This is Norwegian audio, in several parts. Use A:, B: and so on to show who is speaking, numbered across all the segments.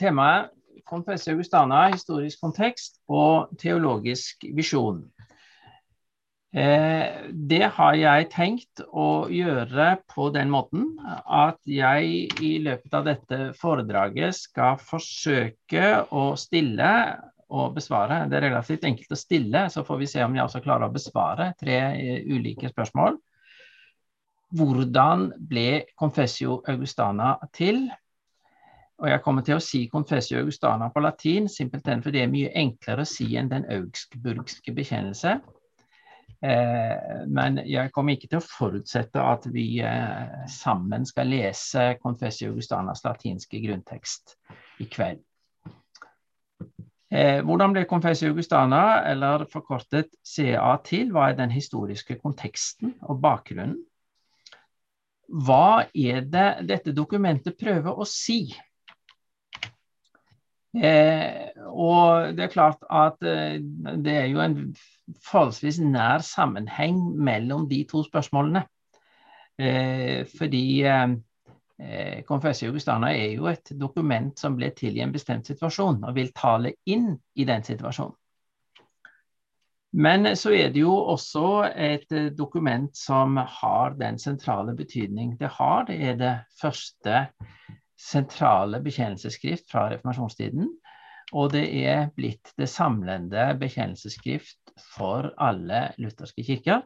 A: Temaet Confessio Augustana, historisk kontekst og teologisk visjon. Eh, det har jeg tenkt å gjøre på den måten at jeg i løpet av dette foredraget skal forsøke å stille og besvare. Det er relativt enkelt å stille, så får vi se om jeg også klarer å besvare tre eh, ulike spørsmål. Hvordan ble Confessio Augustana til? Og jeg kommer til å si Confessio Augustana på latin, simpelthen fordi det er mye enklere å si enn den augsburgske bekjennelse. Eh, men jeg kommer ikke til å forutsette at vi eh, sammen skal lese Confessio Augustanas latinske grunntekst i kveld. Eh, hvordan ble Confessio Augustana, eller forkortet CA, til? Hva er den historiske konteksten og bakgrunnen? Hva er det dette dokumentet prøver å si? Eh, og det er klart at eh, det er jo en forholdsvis nær sammenheng mellom de to spørsmålene. Eh, fordi eh, Konfessio Augustana er jo et dokument som ble til i en bestemt situasjon, og vil tale inn i den situasjonen. Men så er det jo også et eh, dokument som har den sentrale betydning det har. Det er det første sentrale bekjennelsesskrift fra reformasjonstiden. Og det er blitt det samlende bekjennelsesskrift for alle lutherske kirker.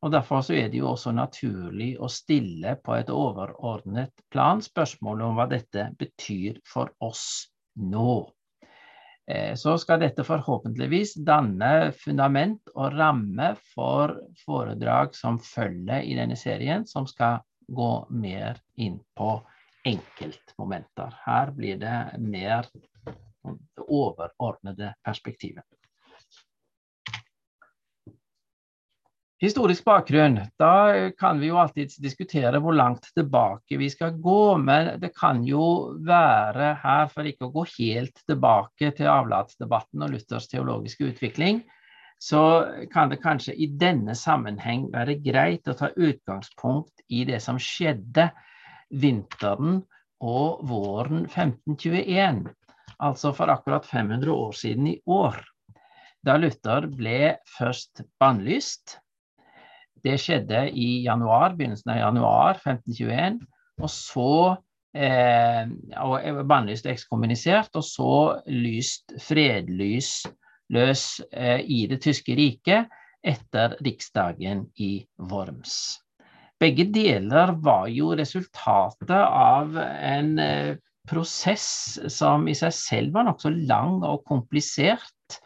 A: Og Derfor så er det jo også naturlig å stille på et overordnet plan spørsmålet om hva dette betyr for oss nå. Eh, så skal dette forhåpentligvis danne fundament og ramme for foredrag som følger i denne serien, som skal gå mer inn på enkeltmomenter. Her blir det mer det overordnede perspektivet. Historisk bakgrunn. Da kan vi jo alltid diskutere hvor langt tilbake vi skal gå. Men det kan jo være her, for ikke å gå helt tilbake til avlatsdebatten og Luthers teologiske utvikling, så kan det kanskje i denne sammenheng være greit å ta utgangspunkt i det som skjedde vinteren og våren 1521 altså for akkurat 500 år siden i år, da Luther ble først bannlyst. Det skjedde i januar, begynnelsen av januar 1521. Og så eh, bannlyst og ekskommunisert, og så lyst fredlys løs eh, i det tyske riket etter riksdagen i Worms. Begge deler var jo resultatet av en eh, prosess som i seg selv var nokså lang og komplisert.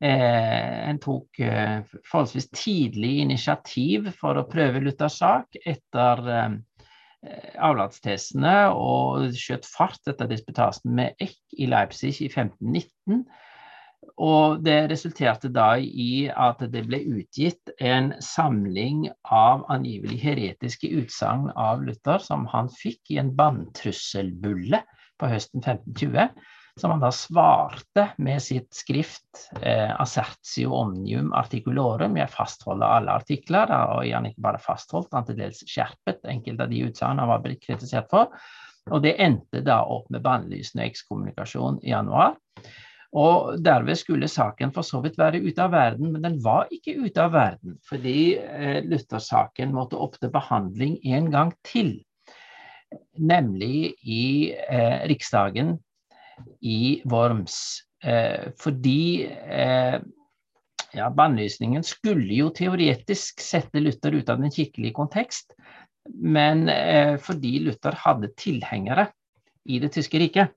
A: Eh, en tok eh, forholdsvis tidlig initiativ for å prøve Luthers sak etter eh, avlatstesene og skjøt fart etter disputasen med Eck i Leipzig i 1519. Og det resulterte da i at det ble utgitt en samling av angivelig heretiske utsagn av Luther som han fikk i en banntrusselbulle på høsten 1520. Som han da svarte med sitt skrift eh, 'Assertio omnium articulorum'. Jeg fastholder alle artikler, og han ikke bare fastholdt, han til dels skjerpet enkelte av de utsagnene han var blitt kritisert for. Og det endte da opp med bannlysende ekskommunikasjon i januar. Og derved skulle saken for så vidt være ute av verden, men den var ikke ute av verden. Fordi eh, Luther-saken måtte opp til behandling en gang til. Nemlig i eh, Riksdagen i Worms. Eh, fordi eh, ja, bannlysningen skulle jo teoretisk sette Luther ut av den kirkelige kontekst. Men eh, fordi Luther hadde tilhengere i det tyske riket,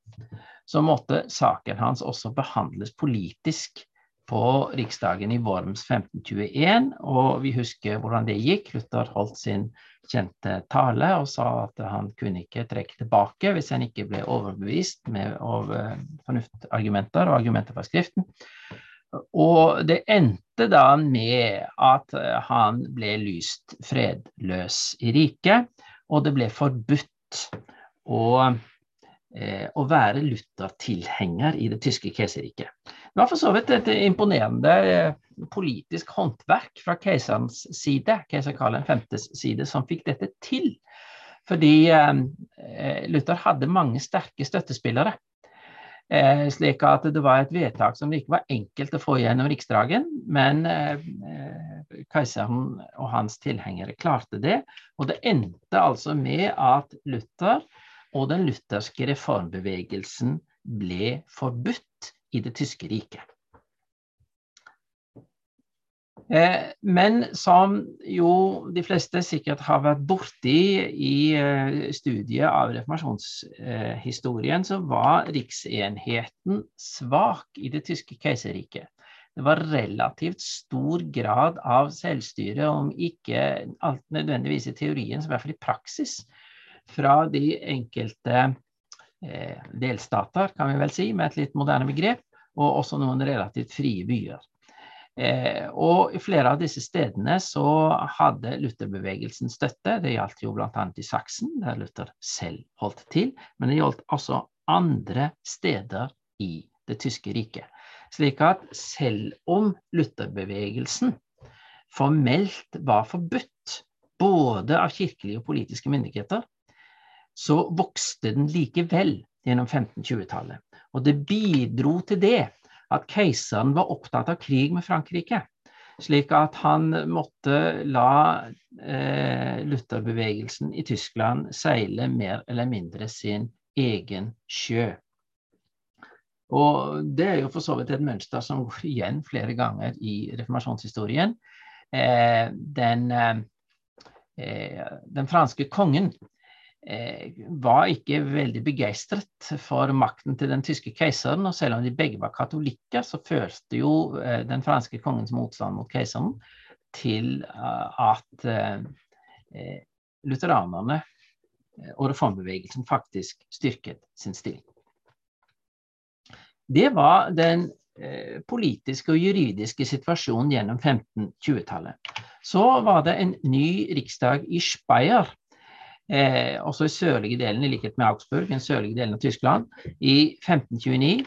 A: så måtte saken hans også behandles politisk på riksdagen i Worms 1521. Og vi husker hvordan det gikk. Luther holdt sin kjente tale og sa at han kunne ikke trekke tilbake hvis han ikke ble overbevist med over fornuftargumenter og argumenter fra Skriften. Og det endte da med at han ble lyst fredløs i riket, og det ble forbudt å Eh, å være Luther-tilhenger i det tyske keiserriket. Det var for så vidt et imponerende eh, politisk håndverk fra keiserens side, keiser Karl 5.s side, som fikk dette til. Fordi Luther hadde mange sterke støttespillere. Eh, slik at det var et vedtak som det ikke var enkelt å få gjennom Riksdagen, men eh, keiseren og hans tilhengere klarte det. Og det endte altså med at Luther og den lutherske reformbevegelsen ble forbudt i det tyske riket. Eh, men som jo de fleste sikkert har vært borti i eh, studiet av reformasjonshistorien, så var riksenheten svak i det tyske keiserriket. Det var relativt stor grad av selvstyre, om ikke alt nødvendigvis i teorien, så i hvert fall i praksis, fra de enkelte eh, delstater, kan vi vel si, med et litt moderne begrep, og også noen relativt frie byer. Eh, og i flere av disse stedene så hadde Lutherbevegelsen støtte. Det gjaldt jo bl.a. i Saksen, der Luther selv holdt til. Men det gjaldt også andre steder i det tyske riket. Slik at selv om Lutherbevegelsen formelt var forbudt både av kirkelige og politiske myndigheter, så vokste den likevel gjennom 1520-tallet. Og det bidro til det at keiseren var opptatt av krig med Frankrike. Slik at han måtte la eh, Lutherbevegelsen i Tyskland seile mer eller mindre sin egen sjø. Og Det er jo for så vidt et mønster som går igjen flere ganger i reformasjonshistorien. Eh, den, eh, den franske kongen Eh, var ikke veldig begeistret for makten til den tyske keiseren. Og selv om de begge var katolikker, så følte jo eh, den franske kongens motstand mot keiseren til eh, at lutheranerne og reformbevegelsen faktisk styrket sin stilling. Det var den politiske og juridiske situasjonen gjennom 1520-tallet. Så var det en ny riksdag i Speyer eh, også i sørlige delen, i likhet med Augsburg, den sørlige delen av Tyskland, i 1529,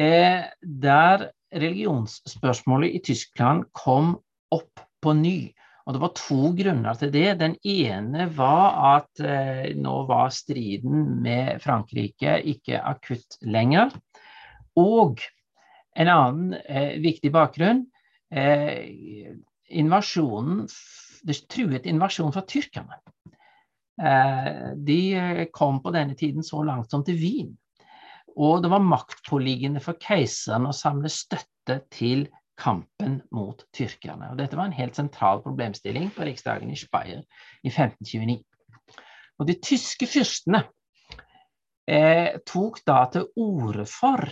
A: eh, der religionsspørsmålet i Tyskland kom opp på ny. Og Det var to grunner til det. Den ene var at eh, nå var striden med Frankrike ikke akutt lenger. Og en annen eh, viktig bakgrunn eh, invasjonen, Det truet invasjon fra tyrkerne. Eh, de eh, kom på denne tiden så langt som til Wien. Og det var maktpåliggende for keiseren å samle støtte til kampen mot tyrkerne. Og dette var en helt sentral problemstilling på riksdagen i Speyer i 1529. Og de tyske fyrstene eh, tok da til orde for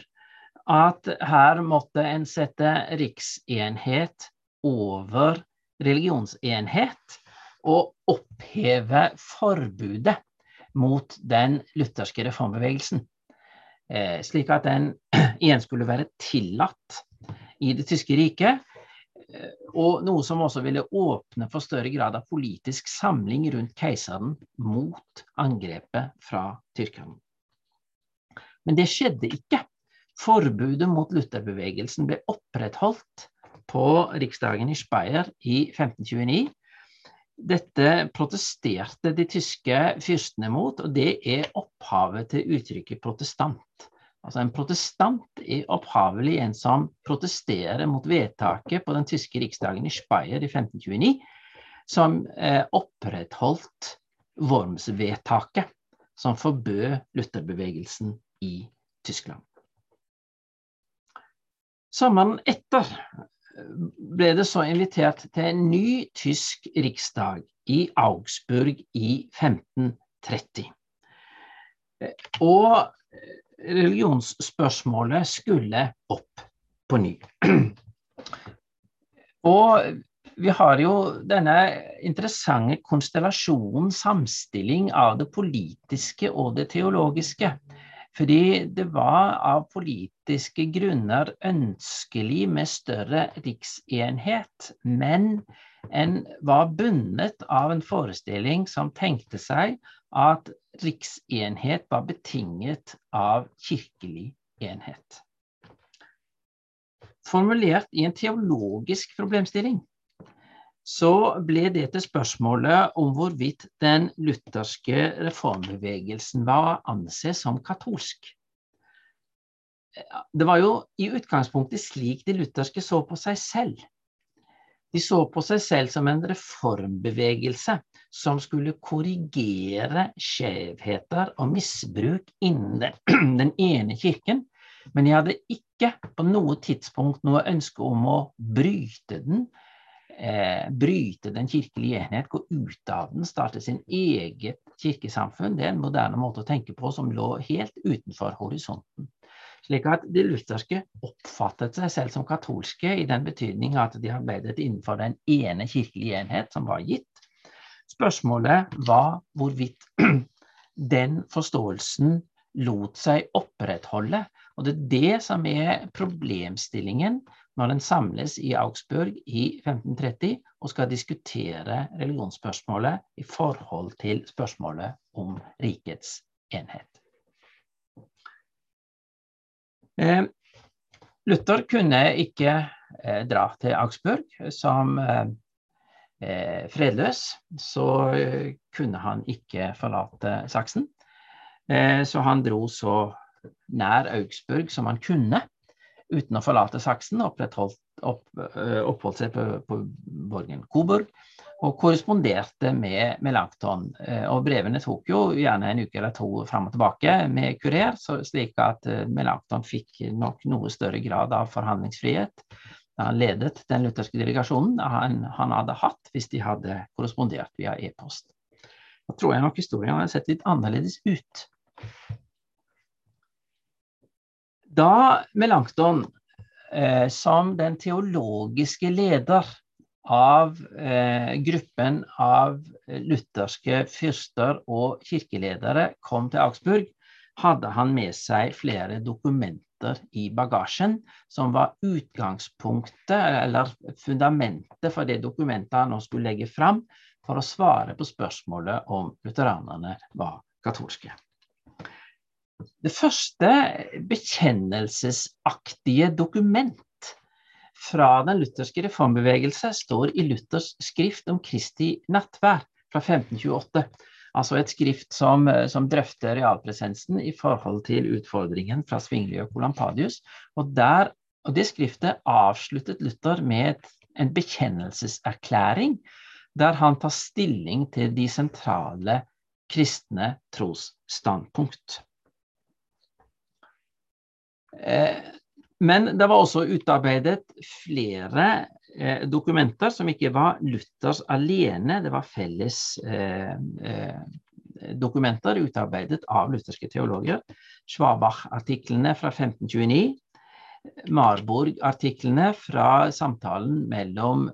A: at her måtte en sette riksenhet over religionsenhet å oppheve forbudet mot den lutherske reformbevegelsen. Eh, slik at den igjen skulle være tillatt i det tyske riket. Eh, og noe som også ville åpne for større grad av politisk samling rundt keiseren mot angrepet fra tyrkerne. Men det skjedde ikke. Forbudet mot Lutherbevegelsen ble opprettholdt på riksdagen i Speyer i 1529 dette protesterte de tyske fyrstene mot, og det er opphavet til uttrykket protestant. Altså En protestant er opphavelig en som protesterer mot vedtaket på den tyske riksdagen i Speyer i 1529, som eh, opprettholdt Worms-vedtaket, som forbød Lutherbevegelsen i Tyskland. Sommeren etter ble det så invitert til en ny tysk riksdag i Augsburg i 1530. Og religionsspørsmålet skulle opp på ny. Og vi har jo denne interessante konstellasjonen, samstilling av det politiske og det teologiske. Fordi det var av politiske grunner ønskelig med større riksenhet, men en var bundet av en forestilling som tenkte seg at riksenhet var betinget av kirkelig enhet. Formulert i en teologisk problemstilling så ble det til spørsmålet om hvorvidt den lutherske reformbevegelsen var å anse som katolsk. Det var jo i utgangspunktet slik de lutherske så på seg selv. De så på seg selv som en reformbevegelse som skulle korrigere skjevheter og misbruk innen den ene kirken, men de hadde ikke på noe tidspunkt noe ønske om å bryte den, eh, bryte den kirkelige enhet, gå ut av den, starte sin eget kirkesamfunn. Det er en moderne måte å tenke på som lå helt utenfor horisonten. Slik at de lutherske oppfattet seg selv som katolske i den betydning at de arbeidet innenfor den ene kirkelige enhet som var gitt. Spørsmålet var hvorvidt den forståelsen lot seg opprettholde. Og det er det som er problemstillingen når den samles i Augsburg i 1530 og skal diskutere religionsspørsmålet i forhold til spørsmålet om rikets enhet. Eh, Luther kunne ikke eh, dra til Augsburg som eh, fredløs. Så kunne han ikke forlate Saksen. Så han dro så nær Augsburg som han kunne uten å forlate Saksen. Opprettholdt, opp, oppholdt seg på, på borgen Coburg og korresponderte med Melanchthon. Eh, og brevene tok jo gjerne en uke eller to fram og tilbake med kurer, slik at eh, Melanchthon fikk nok noe større grad av forhandlingsfrihet da han ledet den lutherske delegasjonen han, han hadde hatt hvis de hadde korrespondert via e-post. Da tror jeg nok historien hadde sett litt annerledes ut. Da Melanchthon eh, som den teologiske leder av eh, gruppen av lutherske fyrster og kirkeledere kom til Augsburg, hadde han med seg flere dokumenter i bagasjen som var utgangspunktet, eller fundamentet for det dokumentet han nå skulle legge fram for å svare på spørsmålet om lutheranerne var katolske. Det første bekjennelsesaktige dokument fra den lutherske reformbevegelse står i Luthers skrift om Kristi nattvær fra 1528. Altså et skrift som, som drøfter realpresensen i forhold til utfordringen fra Svingli og Colampadius. Og, der, og det skriftet avsluttet Luther med en bekjennelseserklæring der han tar stilling til de sentrale kristne trosstandpunkt. Eh, men det var også utarbeidet flere eh, dokumenter som ikke var Luthers alene, det var felles eh, dokumenter utarbeidet av lutherske teologer. Schwabach-artiklene fra 1529, Marburg-artiklene fra samtalen mellom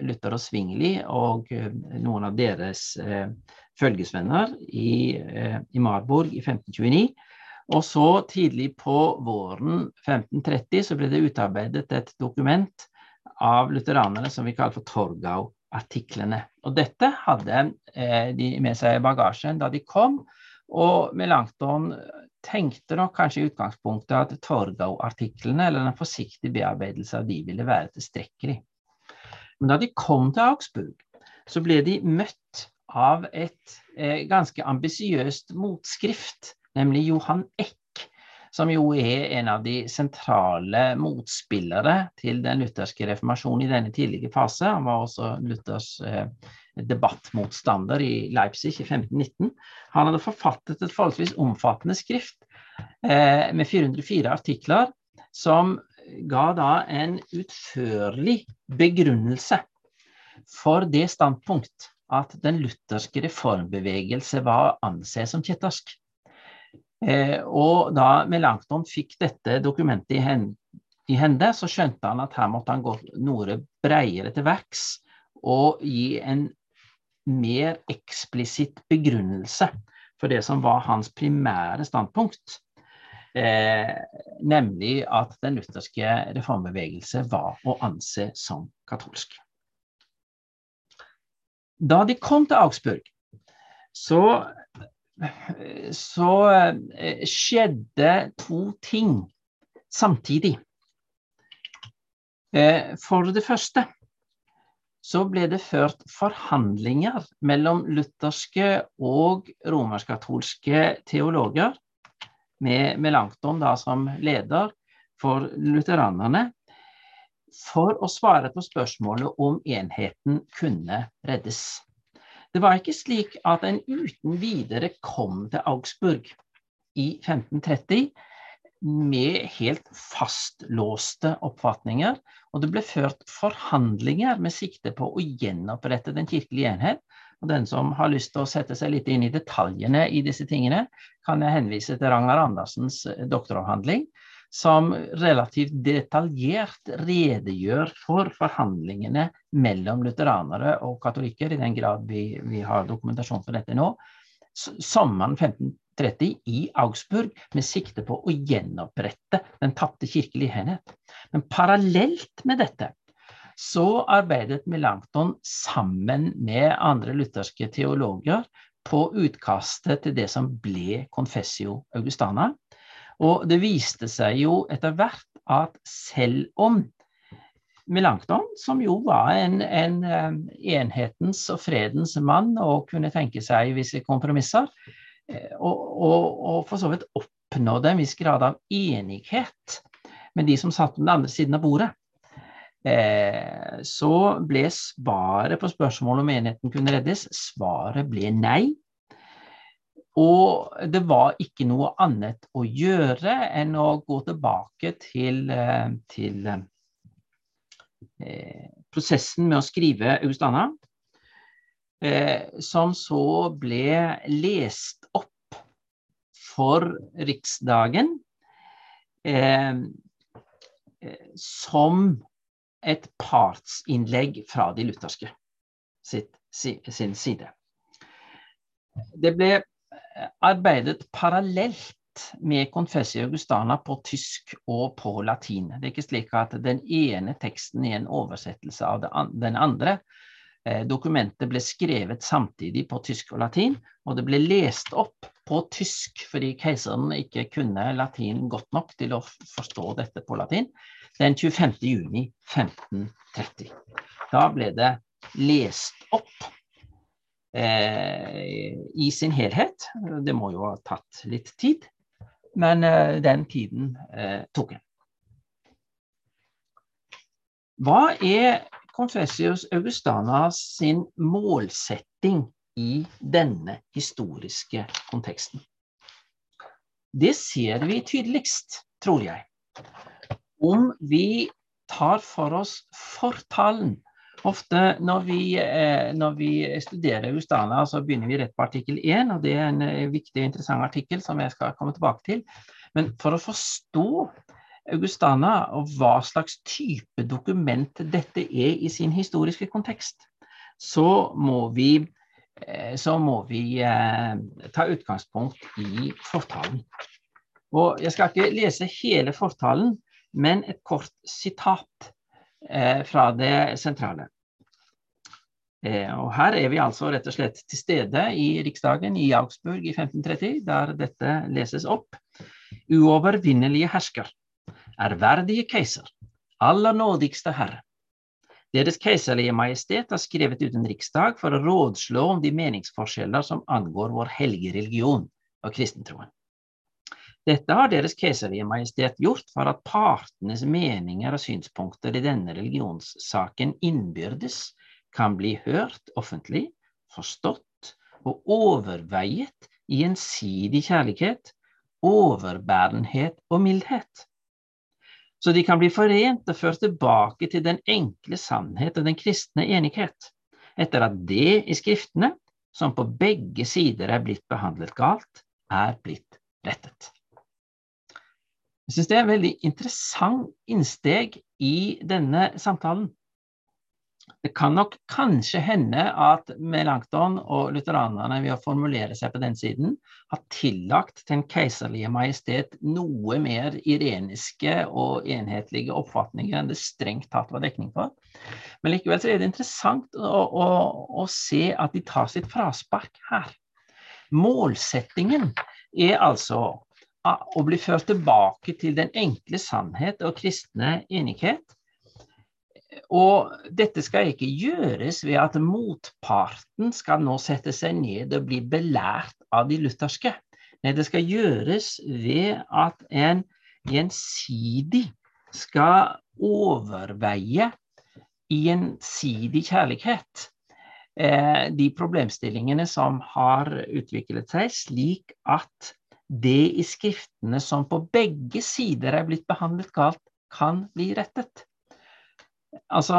A: Luther og Svingli og noen av deres følgesvenner i Marburg i 1529 og så tidlig på våren 1530 så ble det utarbeidet et dokument av lutheranerne som vi kaller for Torgau-artiklene. Og dette hadde eh, de med seg i bagasjen da de kom, og Melanchthon tenkte nok kanskje i utgangspunktet at Torgau-artiklene, eller en forsiktig bearbeidelse av de, ville være tilstrekkelig. Men da de kom til Augsburg, så ble de møtt av et eh, ganske ambisiøst motskrift nemlig Johan Eck, som jo er en av de sentrale motspillere til den lutherske reformasjonen i denne tidlige fase. Han var også Luthers eh, debattmotstander i Leipzig i 1519. Han hadde forfattet et forholdsvis omfattende skrift eh, med 404 artikler, som ga da en utførlig begrunnelse for det standpunkt at den lutherske reformbevegelse var å anse som kjettersk. Eh, og da Melanchthon fikk dette dokumentet i, hen, i hende, så skjønte han at her måtte han gå noe bredere til verks og gi en mer eksplisitt begrunnelse for det som var hans primære standpunkt. Eh, nemlig at den lutherske reformbevegelse var å anse som katolsk. Da de kom til Augsburg, så så eh, skjedde to ting samtidig. Eh, for det første så ble det ført forhandlinger mellom lutherske og romersk-katolske teologer, med Melanchthon da som leder for lutheranerne, for å svare på spørsmålet om enheten kunne reddes. Det var ikke slik at en uten videre kom til Augsburg i 1530 med helt fastlåste oppfatninger, og det ble ført forhandlinger med sikte på å gjenopprette den kirkelige enhet. Og den som har lyst til å sette seg litt inn i detaljene i disse tingene, kan jeg henvise til Ragnar Andersens doktoravhandling, som relativt detaljert redegjør for forhandlingene mellom lutheranere og katolikker, i den grad vi, vi har dokumentasjon for dette nå, sommeren 1530 i Augsburg med sikte på å gjenopprette den tapte kirkelige enhet. Men parallelt med dette så arbeidet Melanchthon sammen med andre lutherske teologer på utkastet til det som ble Confessio Augustana. Og det viste seg jo etter hvert at selv om Melankton, som jo var en, en eh, enhetens og fredens mann og kunne tenke seg visse kompromisser, eh, og, og, og for så vidt oppnådde en viss grad av enighet med de som satt den andre siden av bordet, eh, så ble svaret på spørsmålet om enheten kunne reddes, svaret ble nei. Og det var ikke noe annet å gjøre enn å gå tilbake til, eh, til eh, prosessen med å skrive Augustana, eh, som så ble lest opp for Riksdagen eh, som et partsinnlegg fra de lutherske sitt, sin side. Det ble arbeidet parallelt med Confessio Augustana på tysk og på latin. Det er ikke slik at den ene teksten er en oversettelse av den andre. Eh, dokumentet ble skrevet samtidig på tysk og latin, og det ble lest opp på tysk fordi keiseren ikke kunne latin godt nok til å forstå dette på latin, den 25. juni 1530. Da ble det lest opp i sin helhet. Det må jo ha tatt litt tid, men eh, den tiden eh, tok en. Hva er Confessius Augustana sin målsetting i denne historiske konteksten? Det ser vi tydeligst, tror jeg, om vi tar for oss fortalen Ofte når vi, eh, når vi, studerer Augustana, så begynner vi rett på artikkel 1, og det er en eh, viktig og interessant artikkel som jeg skal komme tilbake til. Men for å forstå Augustana og hva slags type dokument dette er i sin historiske kontekst, så må vi, eh, så må vi ta utgangspunkt i fortalen. Og jeg skal ikke lese hele fortalen, men et kort sitat fra det sentrale. Eh, og her er vi altså rett og slett til stede i Riksdagen i Augsburg i 1530, der dette leses opp. Uovervinnelige hersker, ærverdige keiser, aller nådigste herre. Deres keiserlige majestet har skrevet ut en riksdag for å rådslå om de meningsforskjeller som angår vår hellige religion og kristentroen. Dette har Deres keiserlige majestet gjort for at partenes meninger og synspunkter i denne religionssaken innbyrdes kan bli hørt offentlig, forstått og overveiet i gjensidig kjærlighet, overbærenhet og mildhet. Så de kan bli forent og ført tilbake til den enkle sannhet og den kristne enighet, etter at det i Skriftene, som på begge sider er blitt behandlet galt, er blitt rettet. Jeg syns det er et veldig interessant innsteg i denne samtalen. Det kan nok kanskje hende at Melanchthon og lutheranerne ved å formulere seg på den siden, har tillagt Den keiserlige majestet noe mer ireniske og enhetlige oppfatninger enn det strengt tatt var dekning for. Men likevel så er det interessant å, å, å se at de tar sitt fraspark her. Målsettingen er altså å bli ført tilbake til den enkle sannhet og kristne enighet Og dette skal ikke gjøres ved at motparten skal nå sette seg ned og bli belært av de lutherske. Nei, det skal gjøres ved at en gjensidig skal overveie gjensidig kjærlighet eh, de problemstillingene som har utviklet seg, slik at det i skriftene som på begge sider er blitt behandlet galt, kan bli rettet. Altså,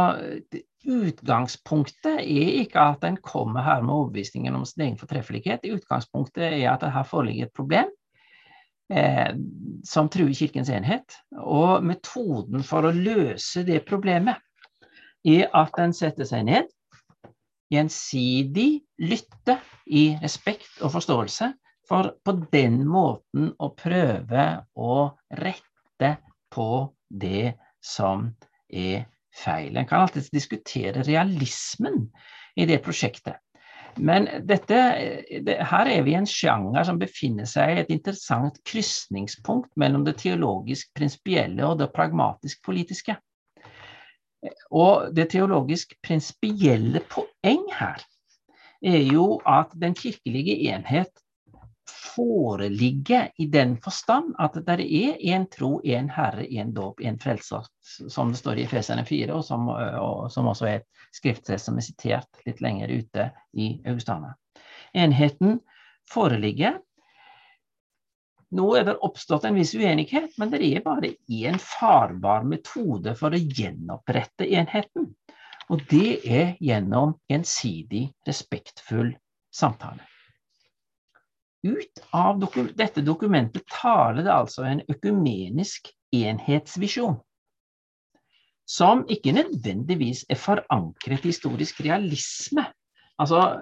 A: Utgangspunktet er ikke at en kommer her med overbevisningen om sin egen fortreffelighet. Utgangspunktet er at det her foreligger et problem eh, som truer Kirkens enhet. Og metoden for å løse det problemet er at en setter seg ned, gjensidig lytter i respekt og forståelse, for på den måten å prøve å rette på det som er feil. En kan alltids diskutere realismen i det prosjektet. Men dette, det, her er vi i en sjanger som befinner seg i et interessant krysningspunkt mellom det teologisk-prinsipielle og det pragmatisk-politiske. Og det teologisk-prinsipielle poeng her er jo at den kirkelige enhet foreligger i den forstand at det er én tro, én Herre, én dåp, én frelser, som det står i Efeserne 4, og som, og som, også er et skriftsted som er sitert litt lenger ute i Augustana. Enheten foreligger. Nå er det oppstått en viss uenighet, men det er bare én farbar metode for å gjenopprette enheten. Og det er gjennom gjensidig respektfull samtale. Ut av dokum dette dokumentet taler det altså en økumenisk enhetsvisjon. Som ikke nødvendigvis er forankret i historisk realisme. Altså,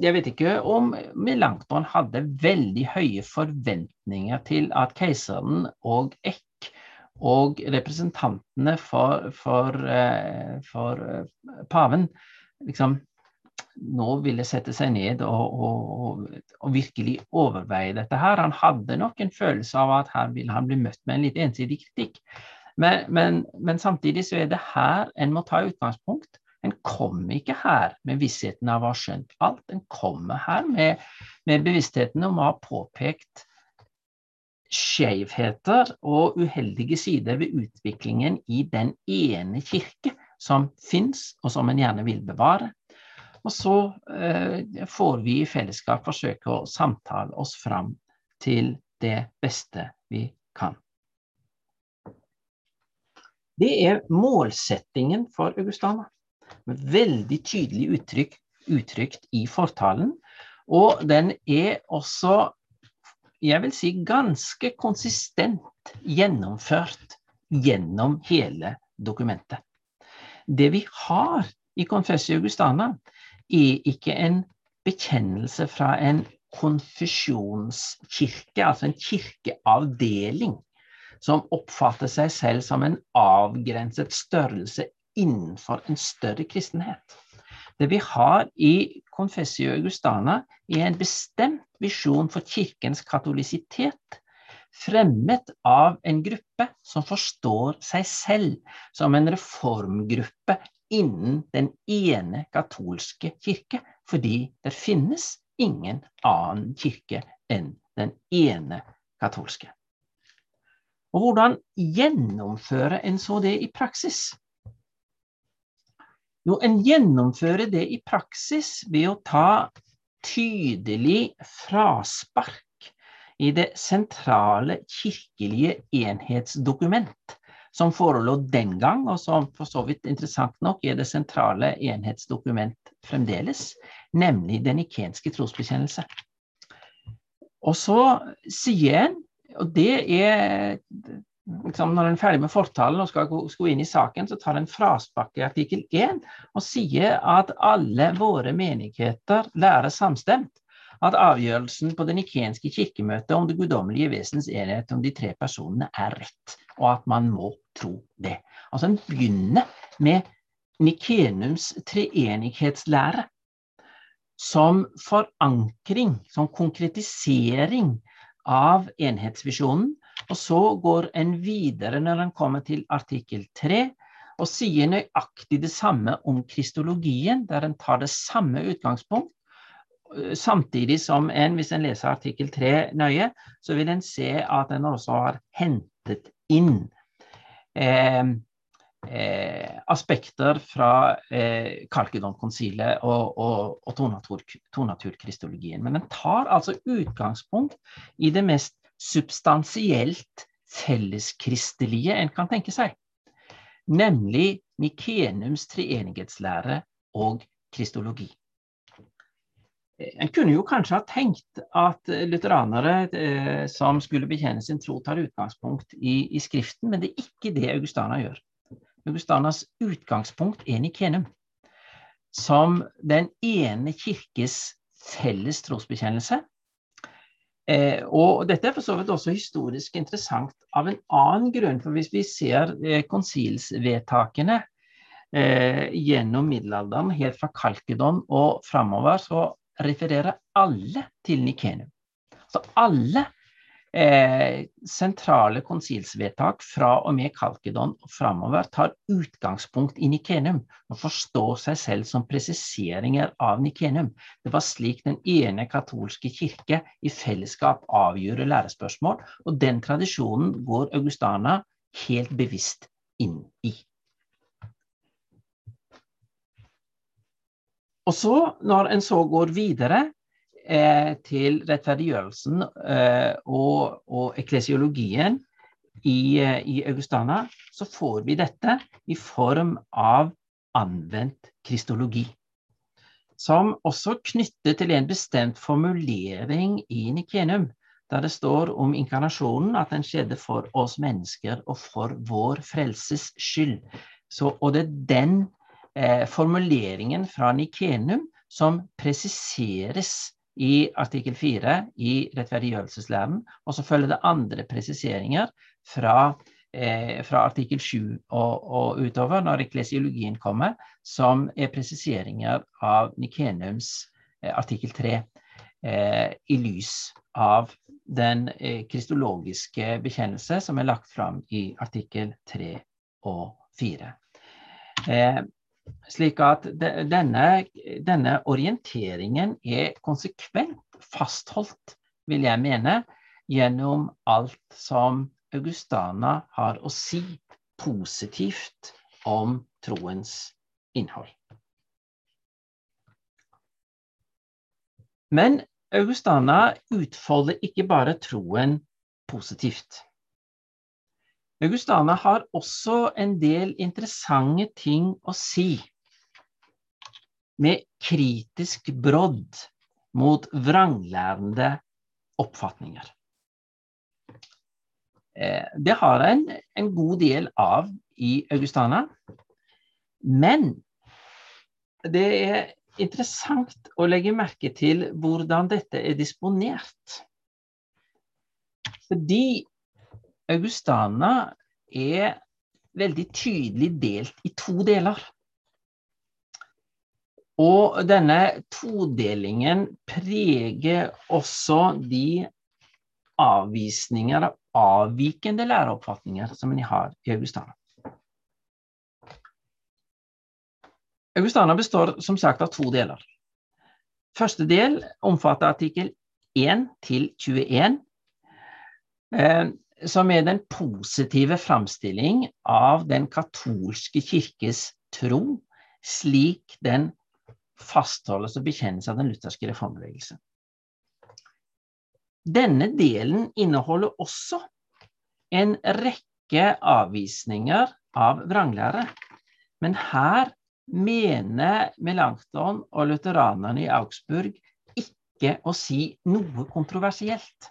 A: jeg vet ikke om Melanchthon hadde veldig høye forventninger til at keiseren og Eck og representantene for, for, eh, for eh, paven liksom nå ville sette seg ned og, og, og, virkelig overveie dette her. Han hadde nok en følelse av at her ville han bli møtt med en litt ensidig kritikk. Men, men, men samtidig så er det her en må ta utgangspunkt. En kommer ikke her med vissheten av å ha skjønt alt. En kommer her med, med bevisstheten om å ha påpekt skjevheter og uheldige sider ved utviklingen i den ene kirke som fins, og som en gjerne vil bevare. Og så eh, får vi i fellesskap forsøke å samtale oss fram til det beste vi kan. Det er målsettingen for Augustana. Veldig tydelig uttrykk, uttrykt i fortalen. Og den er også, jeg vil si, ganske konsistent gjennomført gjennom hele dokumentet. Det vi har i Confessio Augustana, er ikke en bekjennelse fra en konfesjonskirke, altså en kirkeavdeling, som oppfatter seg selv som en avgrenset størrelse innenfor en større kristenhet. Det vi har i Confessio Augustana, er en bestemt visjon for kirkens katolisitet, fremmet av en gruppe som forstår seg selv som en reformgruppe innen den ene katolske kirke, fordi det finnes ingen annen kirke enn den ene katolske. Og hvordan gjennomføre en så det i praksis? Jo, en gjennomfører det i praksis ved å ta tydelig fraspark i det sentrale kirkelige enhetsdokument som forelå den gang, og som for så vidt interessant nok er det sentrale enhetsdokument fremdeles, nemlig den ikenske trosbekjennelse. Og så sier en, og det er liksom, Når en er ferdig med fortalen og skal gå, inn i saken, så tar en frasbakke i artikkel 1 og sier at alle våre menigheter lærer samstemt at avgjørelsen på det nikenske kirkemøtet om det guddommelige vesens enhet om de tre personene er rett, og at man må tro det. Altså En begynner med Nikenums treenighetslære som forankring, som konkretisering av enhetsvisjonen. Og så går en videre når en kommer til artikkel 3 og sier nøyaktig det samme om kristologien, der en tar det samme utgangspunkt. Samtidig som en, hvis en leser artikkel 3 nøye, så vil en se at en også har hentet inn eh, eh, aspekter fra eh, Kalkedon-konsilet og, og, og tonaturkristologien. Men den tar altså utgangspunkt i det mest substansielt felleskristelige en kan tenke seg nemlig Nikenums treenighetslære og kristologi. En kunne jo kanskje ha tenkt at lutheranere eh, som skulle bekjenne sin tro, tar utgangspunkt i, i, Skriften, men det er ikke det Augustana gjør. Augustanas utgangspunkt er Nikenum, som den ene kirkes felles trosbekjennelse, Eh, og dette er for så vidt også historisk interessant av en annen grunn. For hvis vi ser eh, konsilsvedtakene eh, gjennom middelalderen, helt fra Kalkedon og framover, så refererer alle til Nikenum. Så alle eh, sentrale konsilsvedtak fra og med Kalkedon og framover tar utgangspunkt i Nikenum og forstår seg selv som presiseringer av Nikenum. Det var slik den ene katolske kirke i fellesskap avgjorde lærespørsmål, og den tradisjonen går Augustana helt bevisst inn i. Og så, når en så går videre, eh, til rettferdiggjørelsen eh, og, og, eklesiologien i, eh, i, Augustana, så får vi dette i form av anvendt kristologi. Som også knytter til en bestemt formulering i Nikenum, der det står om inkarnasjonen at den skjedde for oss mennesker og for vår frelses skyld. Så, og det er den formuleringen fra Nikenum som presiseres i artikkel 4 i rettferdiggjørelseslæren. Og så følger det andre presiseringer fra, eh, fra artikkel 7 og, og, utover, når eklesiologien kommer, som er presiseringer av Nikenums eh, artikkel 3 eh, i lys av den eh, kristologiske bekjennelse som er lagt fram i artikkel 3 og 4. Slik at denne, denne, orienteringen er konsekvent fastholdt, vil jeg mene, gjennom alt som Augustana har å si positivt om troens innhold. Men Augustana utfolder ikke bare troen positivt. Augustana har også en del interessante ting å si med kritisk brodd mot vranglærende oppfatninger. Eh, det har en, en god del av i Augustana, men det er interessant å legge merke til hvordan dette er disponert. Fordi Augustana er veldig tydelig delt i to deler. Og denne todelingen preger også de avvisninger, avvikende læreoppfatninger, som en har i Augustana. Augustana består som sagt av to deler. Første del omfatter artikkel 1 til 21 som er den positive framstilling av den katolske kirkes tro, slik den fastholdes og bekjennes av den lutherske reformbevegelse. Denne delen inneholder også en rekke avvisninger av vranglære. Men her mener Melanchthon og lutheranerne i Augsburg ikke å si noe kontroversielt.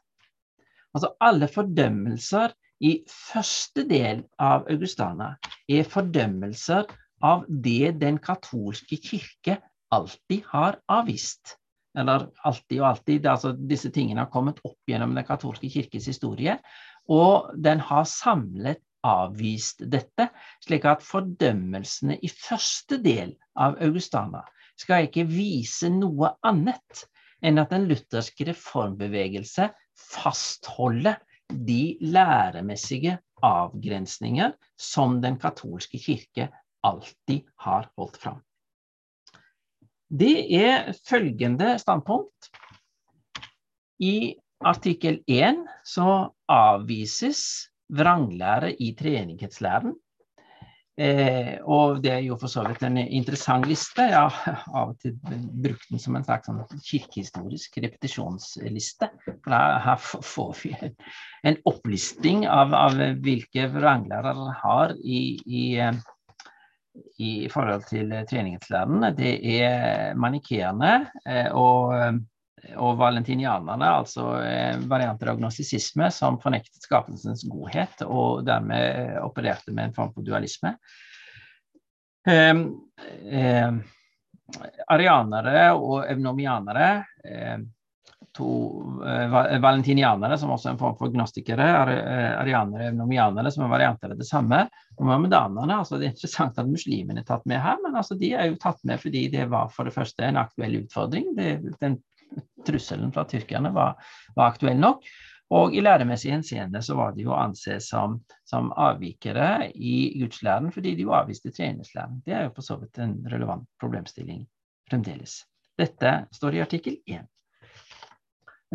A: Altså alle fordømmelser i første del av Augustana er fordømmelser av det den katolske kirke alltid har avvist. Eller alltid og alltid. Altså disse tingene har kommet opp gjennom den katolske kirkes historie. Og den har samlet avvist dette, slik at fordømmelsene i første del av Augustana skal ikke vise noe annet enn at den lutherske reformbevegelse fastholde de læremessige avgrensninger som den katolske kirke alltid har holdt fram. Det er følgende standpunkt. I artikkel 1 så avvises vranglære i treenighetslæren Eh, og det er jo for så vidt en interessant liste. Jeg har av og til brukt den som en slags sånn kirkehistorisk repetisjonsliste. For her får vi en opplisting av, av hvilke vranglærere har i, i, i, forhold til treningslærerne. Det er manikeerne eh, og og valentinianerne, altså eh, varianter av gnostisisme som fornektet skapelsens godhet og dermed opererte med en form for dualisme. Eh, eh, arianere og evnomianere, eh, to eh, valentinianere som også er en form for gnostikere, eh, arianere og evnomianere som er varianter av det samme. Og muhammedanerne, altså det er interessant at muslimene er tatt med her, men altså de er jo tatt med fordi det var for det første en aktuell utfordring. Det, den trusselen fra tyrkerne var, var aktuell nok. Og i læremessig henseende så var de jo ansett som, som avvikere i gudslæren fordi de jo avviste treningslæren. Det er jo for så vidt en relevant problemstilling fremdeles. Dette står i artikkel 1.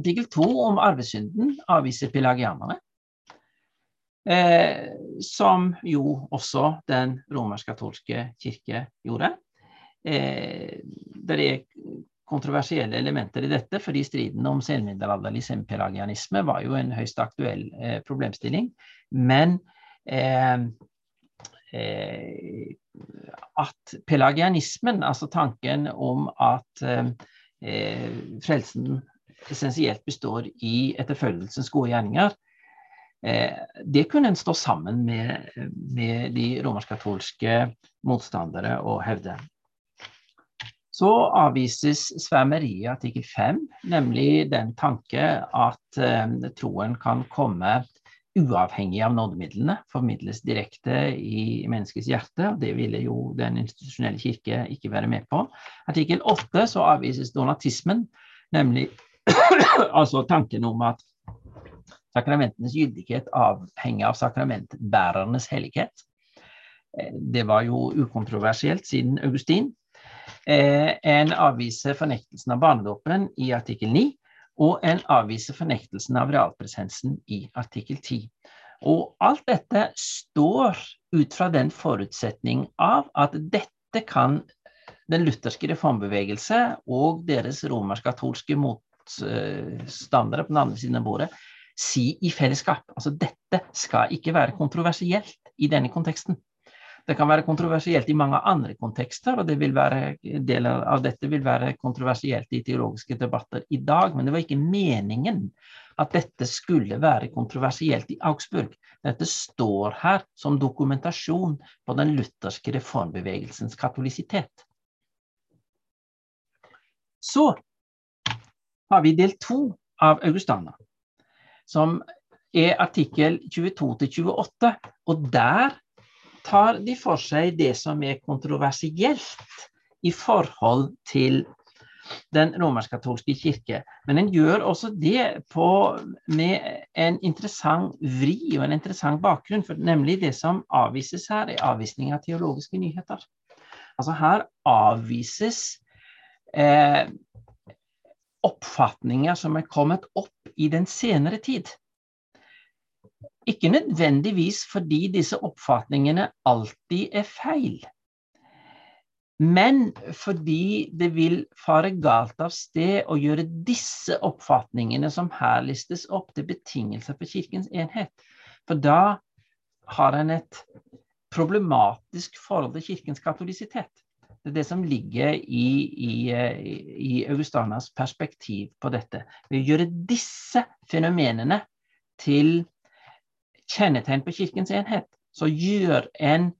A: Artikkel 2 om arvesynden avviser pelagianerne. Eh, som jo også den romersk-katolske kirke gjorde. Eh, det er kontroversielle elementer i dette, fordi striden om senmiddelalderlig sempelagianisme var jo en høyst aktuell eh, problemstilling. Men eh, eh, at pelagianismen, altså tanken om at eh, frelsen essensielt består i etterfølgelsens gode gjerninger, eh, det kunne en stå sammen med, med de romersk-katolske motstandere og hevde. Så avvises svermeriet artikkel 5, nemlig den tanke at eh, troen kan komme uavhengig av nådemidlene, formidles direkte i menneskets hjerte. og Det ville jo den institusjonelle kirke ikke være med på. Artikkel 8 så avvises donatismen, nemlig altså tanken om at sakramentenes gyldighet avhenger av sakramentbærernes hellighet. Eh, det var jo ukontroversielt siden Augustin. Eh, en avviser fornektelsen av barnedåpen i artikkel 9, og en avviser fornektelsen av realpresensen i artikkel 10. Og alt dette står ut fra den forutsetning av at dette kan den lutherske reformbevegelse og deres romersk-katolske motstandere på den andre siden av bordet si i fellesskap. Altså dette skal ikke være kontroversielt i denne konteksten. Det kan være kontroversielt i mange andre kontekster, og være, deler av dette vil være kontroversielt i teologiske debatter i dag. Men det var ikke meningen at dette skulle være kontroversielt i Augsburg. Dette står her som dokumentasjon på den lutherske reformbevegelsens katolisitet. Så har vi del to av Augustana, som er artikkel 22-28. Og der tar de for seg det som er kontroversielt i forhold til den romersk-katolske kirke. Men en gjør også det på, med en interessant vri og en interessant bakgrunn. For nemlig det som avvises her, er avvisning av teologiske nyheter. Altså her avvises eh, oppfatninger som er kommet opp i den senere tid. Ikke nødvendigvis fordi disse oppfatningene alltid er feil, men fordi det vil fare galt av sted å gjøre disse oppfatningene som her listes opp, til betingelser for Kirkens enhet. For da har en et problematisk forhold til Kirkens katolisitet. Det er det som ligger i, i, i Augustanas perspektiv på dette. Ved å gjøre disse fenomenene til kjennetegn på Kirkens enhet, så gjør en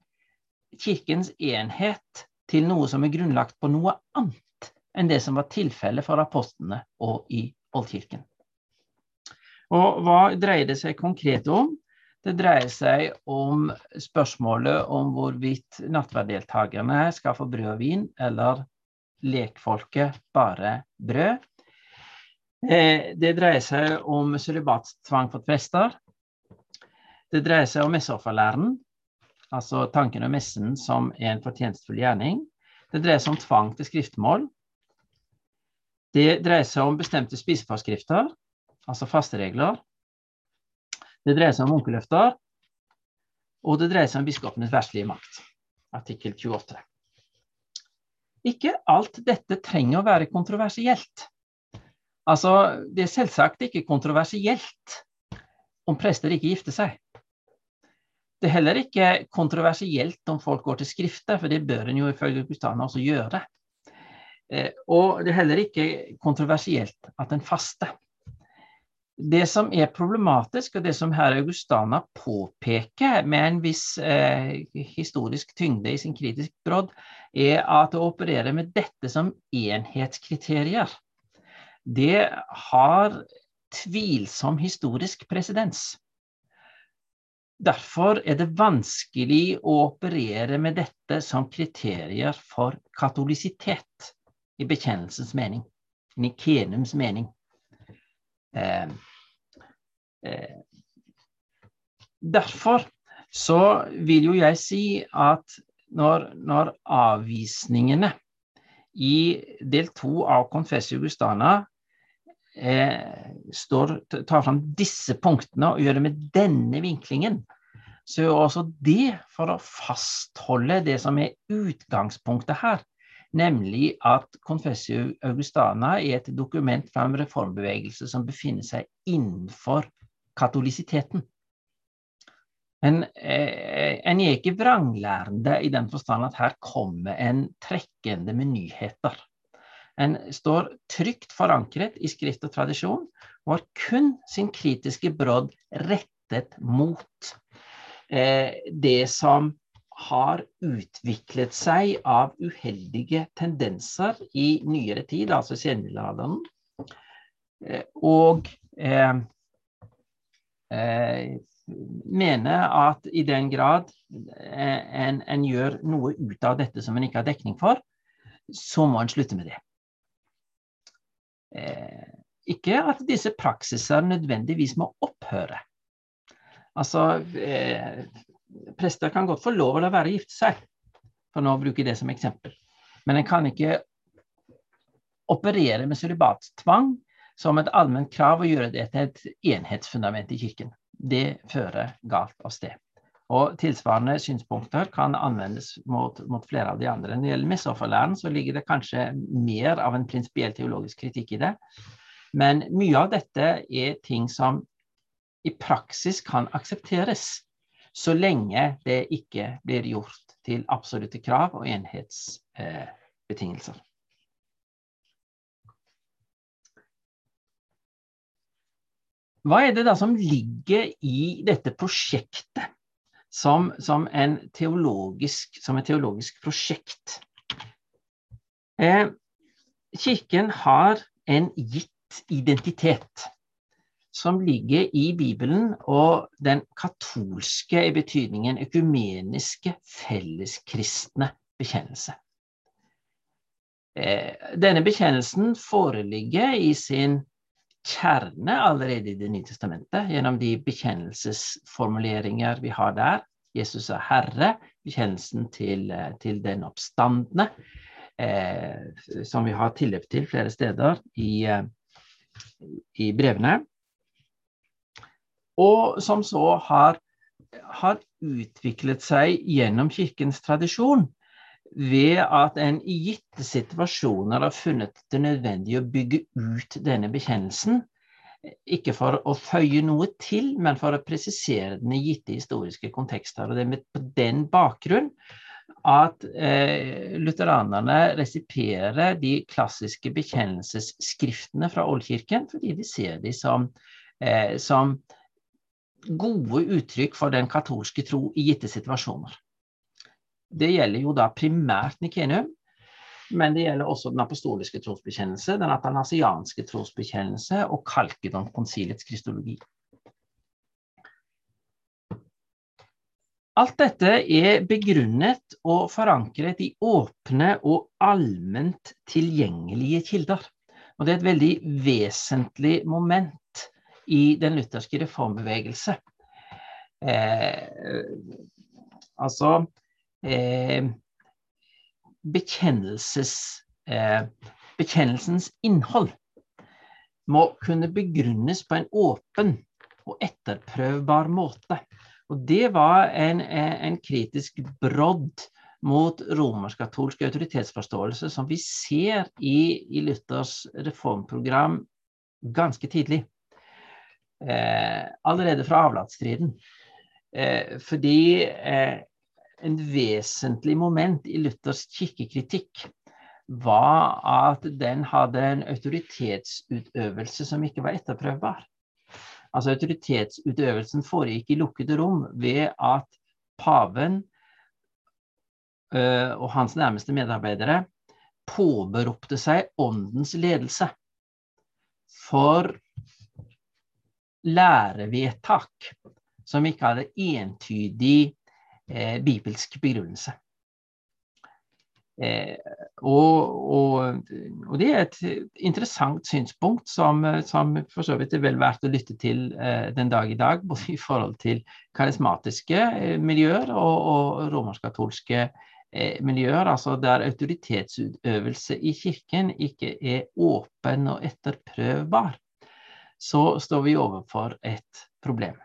A: Kirkens enhet til noe som er grunnlagt på noe annet enn det som var tilfellet for apostlene og i Oldkirken. Og hva dreier det seg konkret om? Det dreier seg om spørsmålet om hvorvidt nattverddeltakerne skal få brød og vin, eller lekfolket bare brød. Eh, det dreier seg om sølibatstvang for prester. Det dreier seg om messeofferlæren, altså tanken om messen som en fortjenstfull gjerning. Det dreier seg om tvang til skriftmål. Det dreier seg om bestemte spiseforskrifter, altså fasteregler. Det dreier seg om munkeløfter, og det dreier seg om biskopenes verslige makt, artikkel 28. Ikke alt dette trenger å være kontroversielt. Altså, det er selvsagt ikke kontroversielt om prester ikke gifter seg. Det er heller ikke kontroversielt om folk går til skrifter, for det bør en jo ifølge Augustana også gjøre. Eh, og det er heller ikke kontroversielt at en faster. Det som er problematisk, og det som her Augustana påpeker med en viss eh, historisk tyngde i sin kritisk brodd, er at å operere med dette som enhetskriterier, det har tvilsom historisk presedens. Derfor er det vanskelig å operere med dette som kriterier for katolisitet i bekjennelsens mening, Nikenums mening. Eh, eh, derfor så vil jo jeg si at når, når avvisningene i del to av Confessio Gustana eh, står, tar fram disse punktene og gjør det med denne vinklingen, så er også det for å fastholde det som er utgangspunktet her, nemlig at Confessio Augustana er et dokument fra en reformbevegelse som befinner seg innenfor katolisiteten. En, eh, en er ikke vranglærende i den forstand at her kommer en trekkende med nyheter. En står trygt forankret i skrift og tradisjon, og har kun sin kritiske brodd rettet mot det som har utviklet seg av uheldige tendenser i nyere tid, altså senmiddelalderen. Eh, og eh, eh, mener at i den grad eh, en, en, gjør noe ut av dette som en ikke har dekning for, så må en slutte med det. Eh, ikke at disse praksiser nødvendigvis må opphøre. Altså, eh, prester kan godt få lov å la være å gifte seg, for nå bruker jeg det som eksempel. Men en kan ikke operere med sølibatstvang som et allment krav og gjøre det til et enhetsfundament i kirken. Det fører galt av sted. Og tilsvarende synspunkter kan anvendes mot, mot flere av de andre. Når det gjelder messeofferlæren, så ligger det kanskje mer av en prinsipiell teologisk kritikk i det. Men mye av dette er ting som i praksis kan aksepteres, så lenge det ikke blir gjort til absolutte krav og enhetsbetingelser. Eh, Hva er det da som ligger i dette prosjektet? som, som, teologisk, som et teologisk prosjekt. Eh, kirken har en gitt identitet som ligger i Bibelen, og den katolske i betydningen økumeniske, felleskristne bekjennelse. Eh, denne bekjennelsen foreligger i sin kjerne allerede i Det nye testamentet, gjennom de bekjennelsesformuleringer vi har der. Jesus er Herre, bekjennelsen til, til den oppstandende, eh, som vi har tilløp til flere steder i, i brevene. Og som så har, har utviklet seg gjennom kirkens tradisjon ved at en i gitte situasjoner har funnet det nødvendig å bygge ut denne bekjennelsen. Ikke for å føye noe til, men for å presisere den i gitte historiske kontekster. Og det er på den bakgrunn at eh, lutheranerne resipierer de klassiske bekjennelsesskriftene fra oldkirken, fordi de ser de som, eh, som gode uttrykk for den katolske tro i gitte situasjoner. Det gjelder jo da primært Nikenium, men det gjelder også den apostoliske trosbekjennelse, den atanasianske trosbekjennelse og Kalkedon-konsilets kristologi. Alt dette er begrunnet og forankret i åpne og allment tilgjengelige kilder. Og det er et veldig vesentlig moment i den lutherske reformbevegelse. Eh, altså eh, eh, bekjennelsens innhold må kunne begrunnes på en åpen og etterprøvbar måte. Og Det var en, en kritisk brodd mot romersk-katolsk autoritetsforståelse som vi ser i, i Luthers reformprogram ganske tidlig. Eh, allerede fra avlatsstriden. Eh, fordi eh, en vesentlig moment i Luthers kirkekritikk var at den hadde en autoritetsutøvelse som ikke var etterprøvbar. Altså Autoritetsutøvelsen foregikk i lukkede rom ved at paven og hans nærmeste medarbeidere påberopte seg åndens ledelse for lærevedtak som ikke hadde entydig eh, bibelsk begrunnelse. Eh, og, og, og, det er et interessant synspunkt som, som, for så vidt er vel verdt å lytte til eh, den dag i dag, både i forhold til karismatiske eh, miljøer og, og romersk-katolske eh, miljøer, altså der autoritetsutøvelse i kirken ikke er åpen og etterprøvbar, så står vi overfor et problem.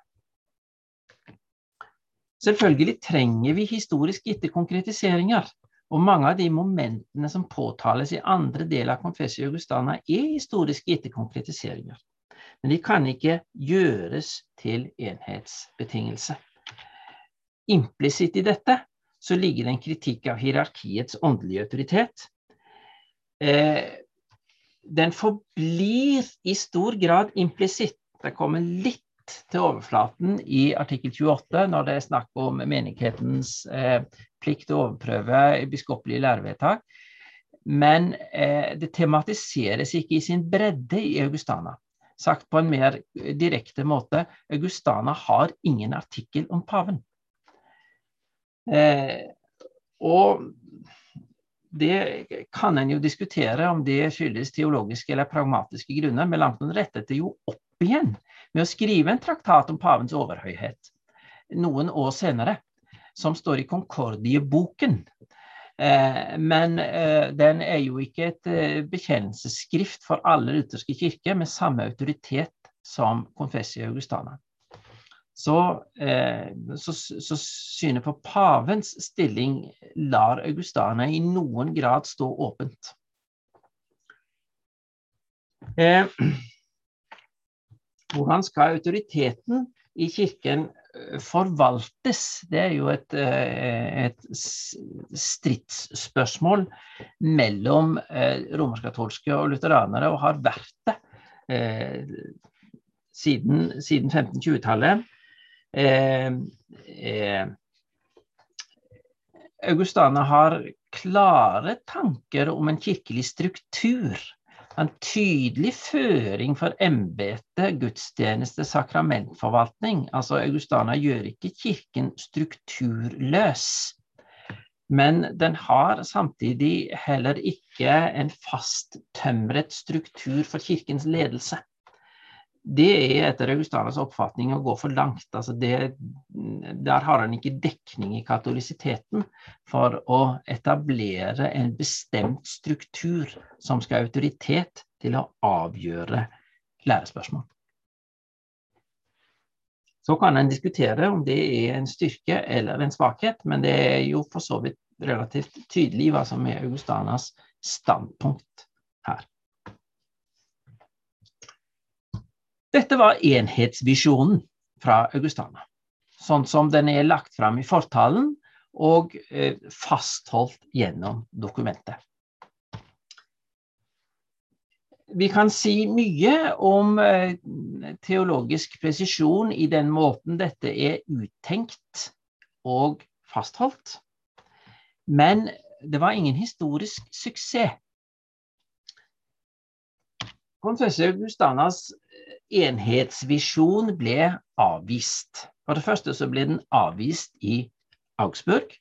A: Selvfølgelig trenger vi historisk gitte konkretiseringer og mange av de momentene som påtales i andre del av Confessio Augustana, er historisk gitte konkretiseringer. Men de kan ikke gjøres til enhetsbetingelse. Implisitt i dette så ligger det en kritikk av hierarkiets åndelige autoritet. Eh, den forblir i stor grad implisitt. Det kommer litt til overflaten i artikkel 28 når det er snakk om menighetens eh, plikt til å overprøve biskopelige lærevedtak. Men eh, det tematiseres ikke i sin bredde i Augustana. Sagt på en mer direkte måte, Augustana har ingen artikkel om paven. Eh, og det kan en jo diskutere om det skyldes teologiske eller pragmatiske grunner, men Langton rettet det jo opp igjen med å skrive en traktat om pavens overhøyhet noen år senere, som står i Concordie-boken. Eh, men eh, den er jo ikke et eh, bekjennelsesskrift for alle lutherske kirker med samme autoritet som Confessia Augustana. Så, så, så synet på pavens stilling lar Augustana i noen grad stå åpent. Hvordan skal autoriteten i kirken eh, forvaltes? Det er jo et, eh, et stridsspørsmål mellom eh, romersk-katolske og lutheranere, og har vært det siden, siden 1520-tallet. Augustana har klare tanker om en kirkelig struktur en tydelig føring for embete, gudstjeneste, sakramentforvaltning. Altså Augustana gjør ikke kirken strukturløs. Men den har samtidig heller ikke en fast tømret struktur for kirkens ledelse det er etter Augustanas oppfatning å gå for langt. Altså det, der har han ikke dekning i katolisiteten for å etablere en bestemt struktur som skal ha autoritet til å avgjøre lærespørsmål. Så kan en diskutere om det er en styrke eller en svakhet, men det er jo for så vidt relativt tydelig hva som er Augustanas standpunkt her. Dette var enhetsvisjonen fra Augustana, sånn som den er lagt fram i fortalen og eh, fastholdt gjennom dokumentet. Vi kan si mye om eh, teologisk presisjon i den måten dette er uttenkt og fastholdt. Men det var ingen historisk suksess. Konfessor Augustanas enhetsvisjon ble avvist. For det første så ble den avvist i Augsburg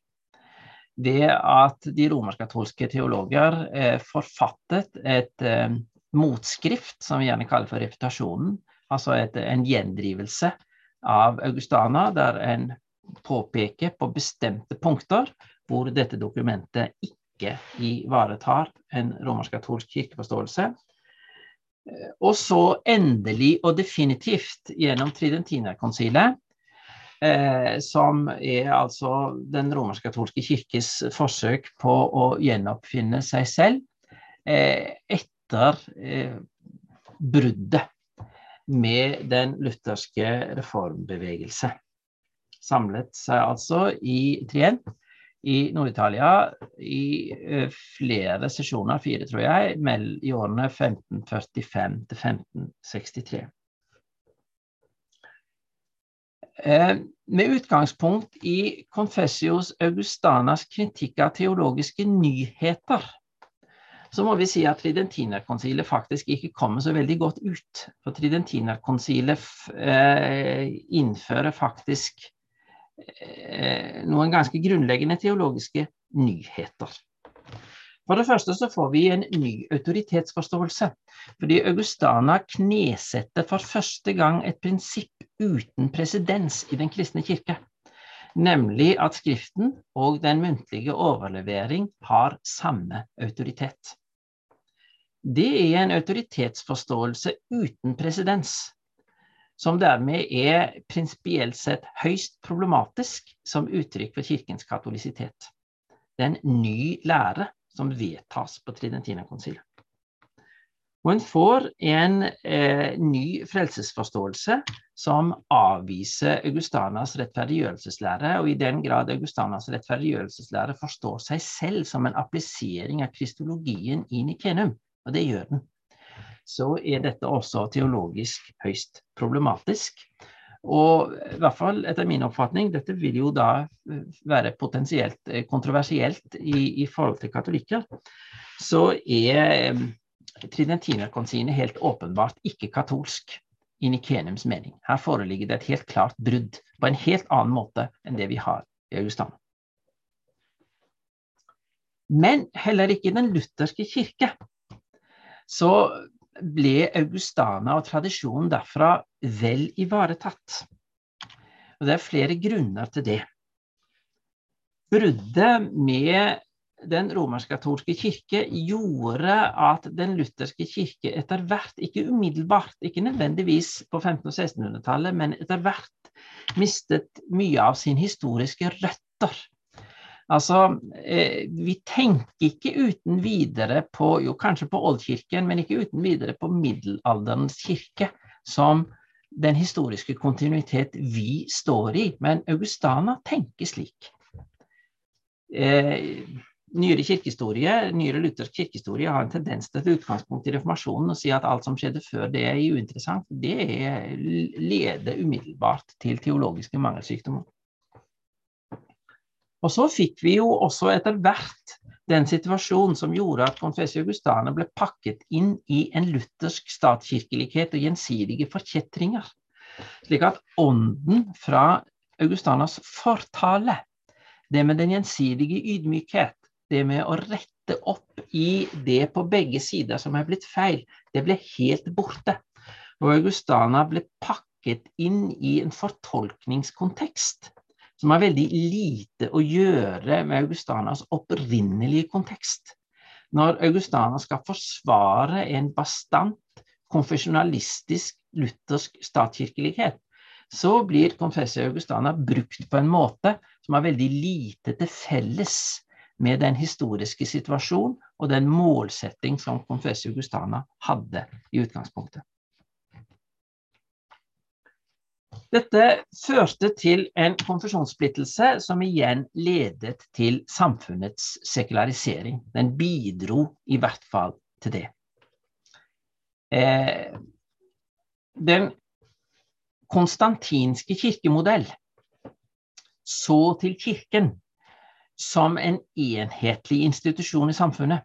A: ved at de romersk-katolske teologer eh, forfattet et eh, motskrift, som vi gjerne kaller for reputasjonen, altså et, en gjendrivelse av Augustana, der en påpeker på bestemte punkter hvor dette dokumentet ikke ivaretar en romersk-katolsk kirkeforståelse. Og så endelig og definitivt gjennom Tridentinerkonsilet, eh, som er altså den romersk-katolske kirkes forsøk på å gjenoppfinne seg selv eh, etter eh, bruddet med den lutherske reformbevegelse. Samlet seg altså i Trient i Nord-Italia i uh, flere sesjoner, fire tror jeg, i årene 1545 til 1563. Uh, med utgangspunkt i Confessios Augustanas kritikk av teologiske nyheter, så må vi si at Tridentinerkonsilet faktisk ikke kommer så veldig godt ut. For Tridentinerkonsilet uh, innfører faktisk Eh, noen ganske grunnleggende teologiske nyheter. For det første så får vi en ny autoritetsforståelse. Fordi Augustana knesetter for første gang et prinsipp uten presedens i den kristne kirke. Nemlig at Skriften og den muntlige overlevering har samme autoritet. Det er en autoritetsforståelse uten presedens som dermed er prinsipielt sett høyst problematisk som uttrykk for kirkens katolisitet. Det er en ny lære som vedtas på Tridentinerkonsilet. Og en får en eh, ny frelsesforståelse som avviser Augustanas rettferdiggjørelseslære, og i den grad Augustanas rettferdiggjørelseslære forstår seg selv som en applisering av kristologien i Nikenum, og det gjør den så er dette også teologisk høyst problematisk. Og i hvert fall etter min oppfatning, dette vil jo da eh, være potensielt eh, kontroversielt i, i forhold til katolikker, så er eh, Tridentinerkonsinet helt åpenbart ikke katolsk i Nikenums mening. Her foreligger det et helt klart brudd på en helt annen måte enn det vi har i Augustan. Men heller ikke i den lutherske kirke så ble Augustana og tradisjonen derfra vel ivaretatt. Og Det er flere grunner til det. Bruddet med den romersk-katolske kirke gjorde at den lutherske kirke etter hvert, ikke umiddelbart, ikke nødvendigvis på 1500- og 1600-tallet, men etter hvert mistet mye av sin historiske røtter Altså, eh, vi tenker ikke uten videre på jo kanskje på oldkirken, men ikke uten videre på middelalderens kirke som den historiske kontinuitet vi står i. Men Augustana tenker slik. Eh, nyere kirkehistorie, nyere luthersk kirkehistorie har en tendens til et utgangspunkt i reformasjonen og si at alt som skjedde før det er uinteressant. Det leder umiddelbart til teologiske mangelsykdommer. Og så fikk vi jo også etter hvert den situasjonen som gjorde at Confessio Augustana ble pakket inn i en luthersk statskirkelighet og gjensidige forkjetringer. Slik at ånden fra Augustanas fortale, det med den gjensidige ydmykhet, det med å rette opp i det på begge sider som er blitt feil, det ble helt borte. Og Augustana ble pakket inn i en fortolkningskontekst som har veldig lite å gjøre med Augustanas opprinnelige kontekst. Når Augustana skal forsvare en bastant, konfesjonalistisk, luthersk statskirkelighet, så blir Confessio Augustana brukt på en måte som har veldig lite til felles med den historiske situasjon og den målsetting som Confessio Augustana hadde i utgangspunktet. Dette førte til en konfesjonssplittelse som igjen ledet til samfunnets sekularisering. Den bidro i hvert fall til det. Eh, den konstantinske kirkemodell så til Kirken som en enhetlig institusjon i samfunnet.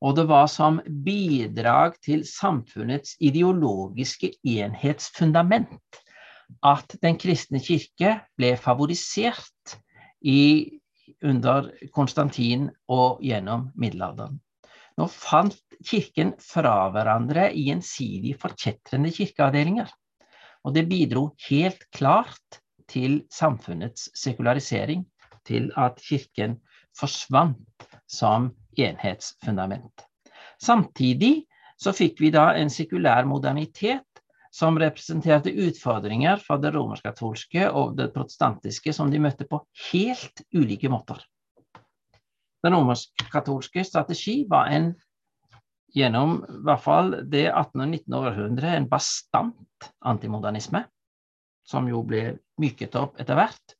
A: Og det var som bidrag til samfunnets ideologiske enhetsfundament at Den kristne kirke ble favorisert i, under Konstantin og gjennom middelalderen. Nå fant Kirken fra hverandre i gjensidig forkjetrende kirkeavdelinger. Og det bidro helt klart til samfunnets sekularisering, til at kirken forsvant som enhetsfundament. Samtidig så fikk vi da en sekulær modernitet som representerte utfordringer for det romersk-katolske og det protestantiske som de møtte på helt ulike måter. Den romersk-katolske strategi var en gjennom i hvert fall det 18. og 19. århundre en bastant antimodernisme, som jo ble myket opp etter hvert.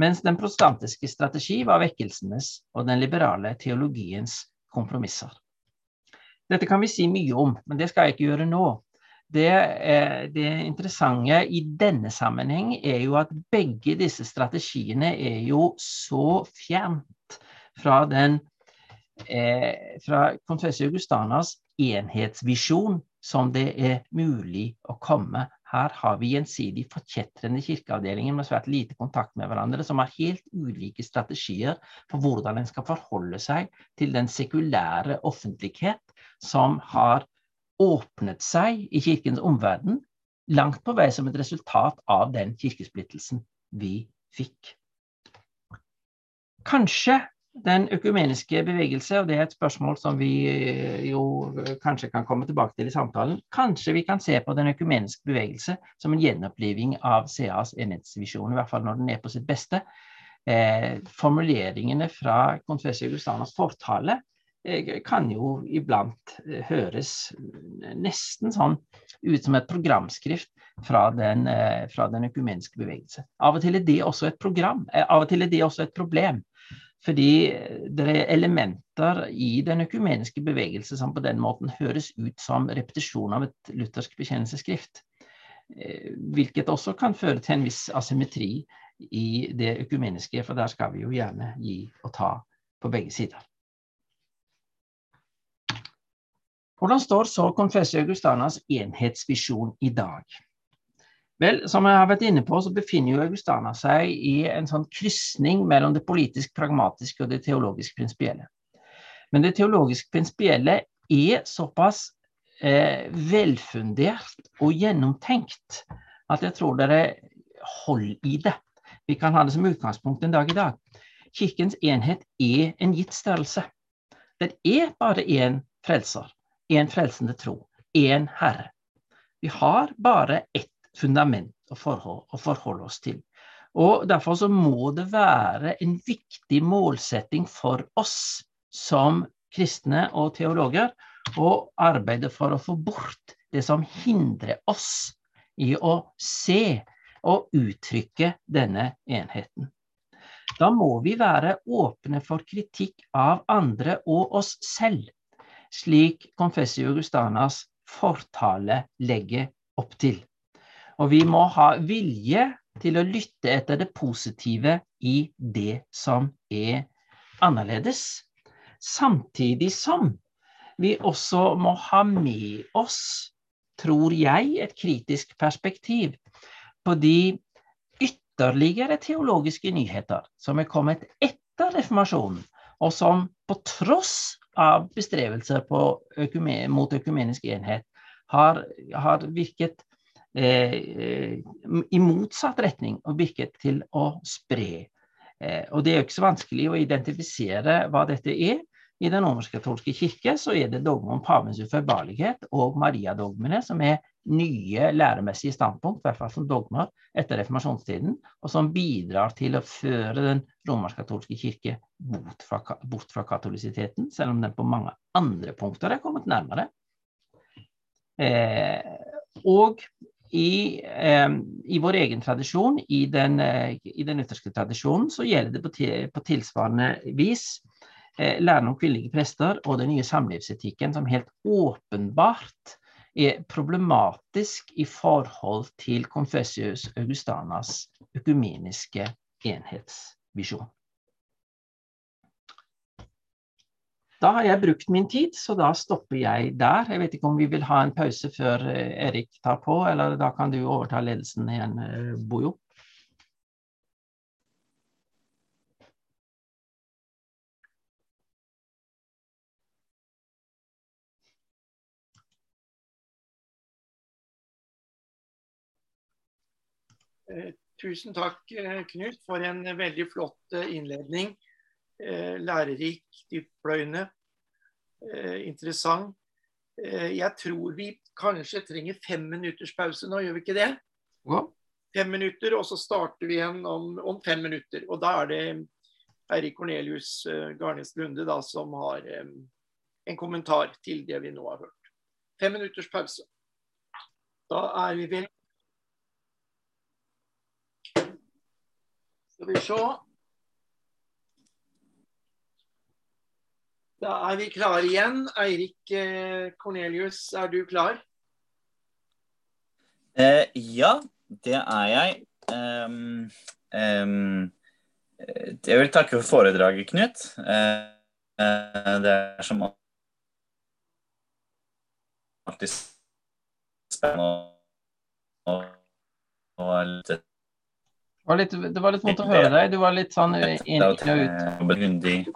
A: Mens den protestantiske strategi var vekkelsenes og den liberale teologiens kompromisser. Dette kan vi si mye om, men det skal jeg ikke gjøre nå. Det, det, interessante i denne sammenheng er jo at begge disse strategiene er jo så fjernt fra den eh, fra Confessio Augustanas enhetsvisjon som det er mulig å komme. Her har vi gjensidig forkjetrende kirkeavdelinger med svært lite kontakt med hverandre, som har helt ulike strategier for hvordan en skal forholde seg til den sekulære offentlighet som har åpnet seg i kirkens omverden, langt på vei som et resultat av den kirkesplittelsen vi fikk. Kanskje den økumeniske bevegelse, og det er et spørsmål som vi eh, jo eh, kanskje kan komme tilbake til i samtalen, kanskje vi kan se på den økumeniske bevegelse som en gjenoppliving av CAs enhetsvisjon, i hvert fall når den er på sitt beste. Eh, formuleringene fra Confessio Gustanas fortale kan jo iblant eh, høres nesten sånn ut som et programskrift fra den, eh, fra den økumeniske bevegelse. Av og til er det også et program, av og til er det også et problem. Fordi det er elementer i den økumeniske bevegelse som på den måten høres ut som repetisjon av et luthersk bekjennelsesskrift. Eh, hvilket også kan føre til en viss asymmetri i det økumeniske, for der skal vi jo gjerne gi og ta på begge sider. Hvordan står så Confessio Augustanas enhetsvisjon i dag? Vel, som jeg har vært inne på, så befinner jo Augustana seg i en sånn krysning mellom det politisk pragmatiske og det teologisk prinsipielle. Men det teologisk prinsipielle er såpass eh, velfundert og gjennomtenkt at jeg tror dere holder i det. Vi kan ha det som utgangspunkt en dag i dag. Kirkens enhet er en gitt størrelse. Det er bare én frelser, én frelsende tro, én Herre. Vi har bare ett fundament å forholde, oss til. Og Derfor så må det være en viktig målsetting for oss som kristne og teologer å arbeide for å få bort det som hindrer oss i å se og uttrykke denne enheten. Da må vi være åpne for kritikk av andre og oss selv, slik Confessio Augustanas fortale legger opp til. Og vi må ha vilje til å lytte etter det positive i det som er annerledes. Samtidig som vi også må ha med oss, tror jeg, et kritisk perspektiv på de ytterligere teologiske nyheter som er kommet etter reformasjonen, og som på tross av bestrebelser økumen, mot økumenisk enhet har, har virket Eh, i motsatt retning og virket til å spre. Eh, og det er jo ikke så vanskelig å identifisere hva dette er. I den romersk-katolske kirke så er det dogme om pavens uførbarlighet og mariadogmene som er nye læremessige standpunkt, i hvert fall som dogmer etter reformasjonstiden, og som bidrar til å føre den romersk-katolske kirke bort fra, bort fra, katolisiteten, selv om den på mange andre punkter er kommet nærmere. Eh, og i, eh, i, vår egen tradisjon, i den, eh, i den tradisjonen, så gjelder det på, på tilsvarende vis eh, læren om kvinnelige prester og den nye samlivsetikken, som helt åpenbart er problematisk i forhold til Confessius Augustanas økumeniske enhetsvisjon. Da har jeg brukt min tid, så da stopper jeg der. Jeg vet ikke om vi vil ha en pause før eh, Erik tar på, eller da kan du overta ledelsen igjen, eh, Bojo.
B: Tusen takk, Knut, for en veldig flott innledning. Lærerik, dyptpløyende, interessant. Jeg tror vi kanskje trenger fem minutters pause nå, gjør vi ikke det?
A: Ja.
B: Fem minutter, og så starter vi igjen om, om fem minutter. Og da er det Eirik Cornelius Garnes Lunde da, som har en kommentar til det vi nå har hørt. Fem minutters pause. Da er vi vel Skal vi se. Da er vi klare igjen. Eirik Kornelius, eh, er du klar?
C: Eh, ja, det er jeg. Um, um, jeg vil takke for foredraget, Knut. Uh, det er som alltid spennende å,
A: lytte var, litt, det var litt vondt å høre deg. Du var litt sånn inn, og ut.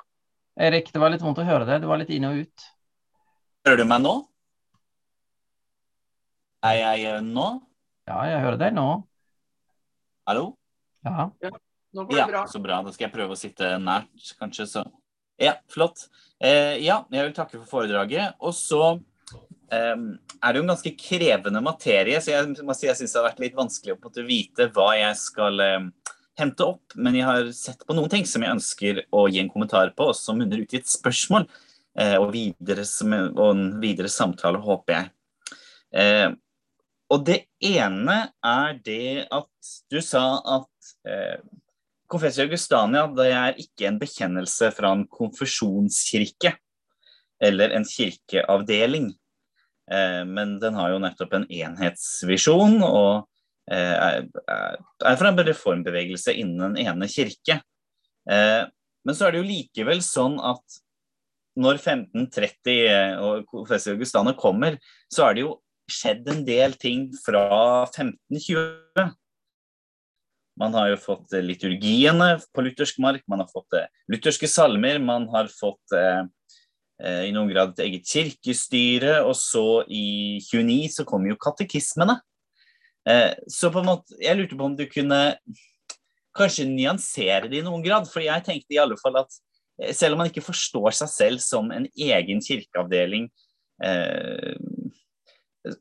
A: Erik, det var litt vondt å høre deg. Du var litt inn og ut.
C: Hører du meg nå? Er jeg nå?
A: Ja, jeg hører deg nå.
C: Hallo?
A: Ja.
B: ja nå går det bra.
C: Ja, så bra. Da skal jeg prøve å sitte nært, kanskje. Så. Ja, flott. Eh, ja, jeg vil takke for foredraget. Og så er det jo en ganske krevende materie, så jeg må si jeg syns det har vært litt vanskelig å vite hva jeg skal um, hente opp. Men jeg har sett på noen ting som jeg ønsker å gi en kommentar på, og som munner ut i et spørsmål. Uh, og, videre, og, en videre samtale, håper jeg. Uh, og det ene er det at du sa at konfessor Confessio Augustania det er ikke en bekjennelse fra en konfesjonskirke eller en kirkeavdeling. Eh, men den har jo nettopp en enhetsvisjon og eh, er fra en reformbevegelse innen den ene kirke. Eh, men så er det jo likevel sånn at når 1530 og professor Augustane kommer, så er det jo skjedd en del ting fra 1520. Man har jo fått liturgiene på luthersk mark, man har fått lutherske salmer, man har fått i noen grad et eget kirkestyre, og så i 29 så kom jo katekismene. Eh, så på en måte, jeg lurte på om du kunne kanskje nyansere det i noen grad, for jeg tenkte i alle fall at eh, selv om man ikke forstår seg selv som en egen kirkeavdeling,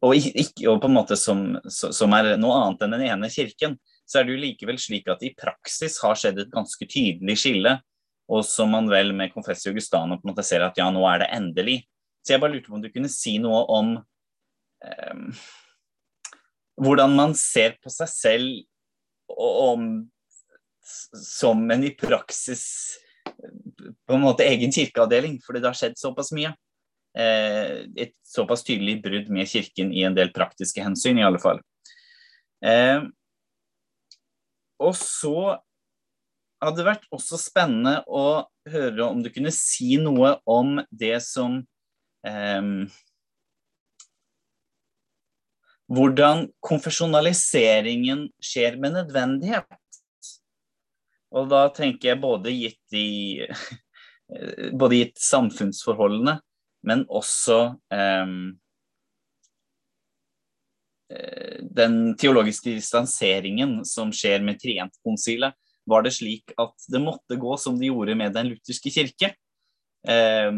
C: og, ikke, og på en måte som, som, er noe annet enn den ene kirken, så er det jo likevel slik at i praksis har skjedd et ganske tydelig skille og som man vel med Confessio Augustano på en måte ser at ja, nå er det endelig. Så jeg bare lurte på om du kunne si noe om eh, hvordan man ser på seg selv og om som en i praksis på en måte egen kirkeavdeling, fordi det har skjedd såpass mye. Eh, et såpass tydelig brudd med kirken i en del praktiske hensyn, i alle fall. Eh, og så hadde vært også spennende å høre om du kunne si noe om det som eh, Hvordan konfesjonaliseringen skjer med nødvendighet. Og da tenker jeg både gitt, i, både gitt samfunnsforholdene, men også eh, den teologiske distanseringen som skjer med Trientkonsilet var det slik at det måtte gå som det gjorde med Den lutherske kirke. Eh,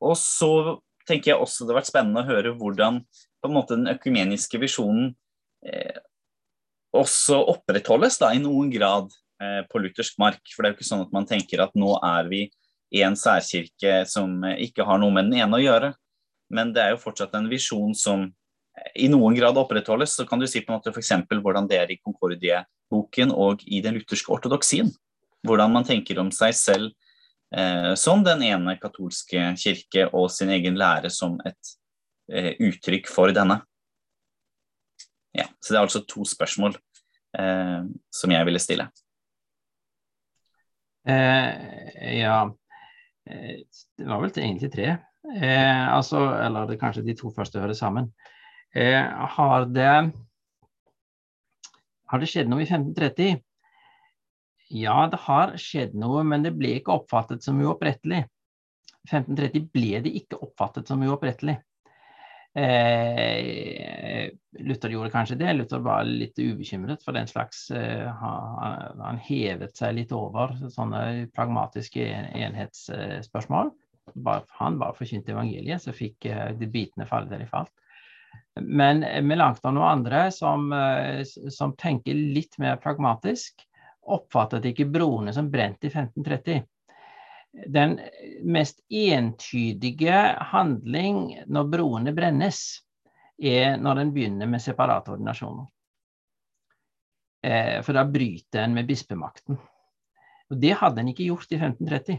C: og så tenker jeg også det har vært spennende å høre hvordan på en måte den økumeniske visjonen eh, også opprettholdes da, i noen grad eh, på luthersk mark. For det er jo ikke sånn at man tenker at nå er vi en særkirke som ikke har noe med den ene å gjøre. Men det er jo fortsatt en visjon som i noen grad opprettholdes. Så kan du si på en måte f.eks. hvordan det er i Concordie boken og i den lutherske ortodoksien. Hvordan man tenker om seg selv eh, som den ene katolske kirke og sin egen lære som et eh, uttrykk for denne. Ja, så det er altså to spørsmål eh, som jeg ville stille.
A: Eh, ja eh, Det var vel egentlig tre. Eh, altså, eller det, kanskje de to første hører sammen. Har det har det skjedd noe i 1530? Ja, det har skjedd noe, men det ble ikke oppfattet som uopprettelig. 1530 ble det ikke oppfattet som uopprettelig. Eh, Luther gjorde kanskje det. Luther var litt ubekymret for den slags eh, han, han, hevet seg litt over sånne pragmatiske enhetsspørsmål. han bare forkynte evangeliet, så fikk eh, de bitene falle der de falt. Men Melanchthon og andre som, eh, som tenker litt mer pragmatisk, oppfattet ikke broene som brent i 1530 den mest entydige handling når broene brennes, er når en begynner med separate ordinasjoner. Eh, for da bryter en med bispemakten. Og Det hadde en ikke gjort i 1530.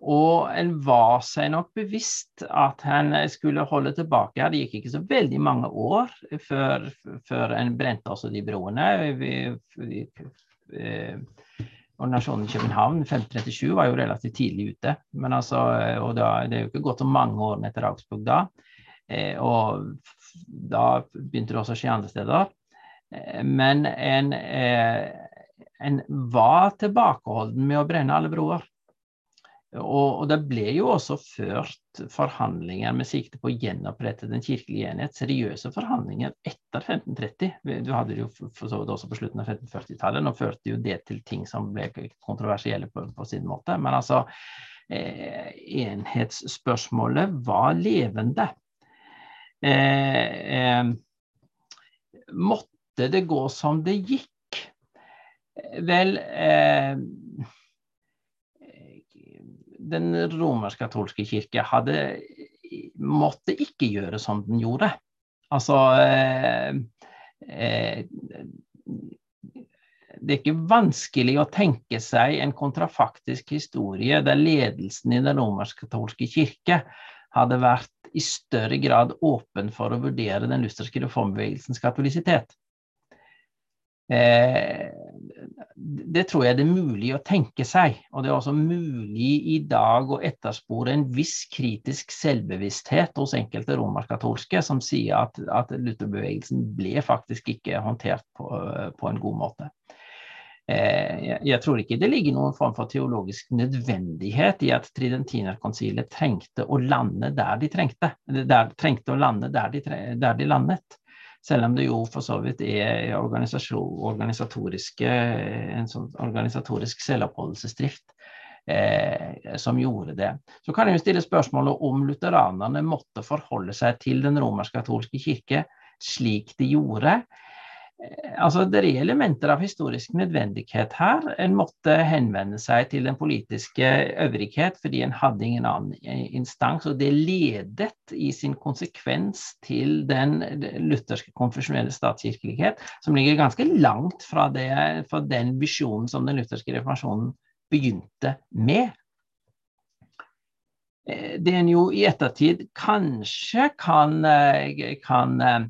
A: Og en var seg nok bevisst at en skulle holde tilbake. Det gikk ikke så veldig mange år før, før en brente også de broene. Vi, vi, eh, Ordinasjonen i København 1537 var jo relativt tidlig ute. men altså, og da, Det er jo ikke gått så mange årene etter Augsburg da. Eh, og da begynte det også å skje andre steder. Eh, men en, en var tilbakeholden med å brenne alle broer. Og, og, det ble jo også ført forhandlinger med sikte på å gjenopprette den kirkelige enhet. Seriøse forhandlinger etter 1530. Du hadde det jo for så vidt også på slutten av 1540-tallet. Nå førte jo det til ting som ble kontroversielle på, på sin måte. Men altså, eh, enhetsspørsmålet var levende. Eh, eh, måtte det gå som det gikk? Vel eh, den romersk-katolske kirke hadde, måtte ikke gjøre som den gjorde. Altså eh, eh, Det er ikke vanskelig å tenke seg en kontrafaktisk historie der ledelsen i den romersk-katolske kirke hadde vært i større grad åpen for å vurdere den lutherske reformbevegelsens katolisitet. Eh, det tror jeg det er mulig å tenke seg. Og det er også mulig i dag å etterspore en viss kritisk selvbevissthet hos enkelte romerkatolske som sier at, at Lutherbevegelsen ble faktisk ikke håndtert på, på en god måte. Eh, jeg tror ikke det ligger noen form for teologisk nødvendighet i at Tridentinerkonsilet trengte å lande der de trengte. Der, trengte å lande der de, der de landet. Selv om det jo for så vidt er organisatoriske, en sånn organisatorisk selvoppholdelsesdrift eh, som gjorde det. Så kan en jo stille spørsmålet om lutheranerne måtte forholde seg til den romersk-katolske kirke slik de gjorde, altså, Det er elementer av historisk nødvendighet her. En måtte henvende seg til den politiske øvrighet fordi en hadde ingen annen instans. og Det ledet i sin konsekvens til den lutherske konfesjonelle statskirkelighet, som ligger ganske langt fra, det, fra den visjonen som den lutherske reformasjonen begynte med. Eh, det en jo i ettertid kanskje kan, eh, kan Eh,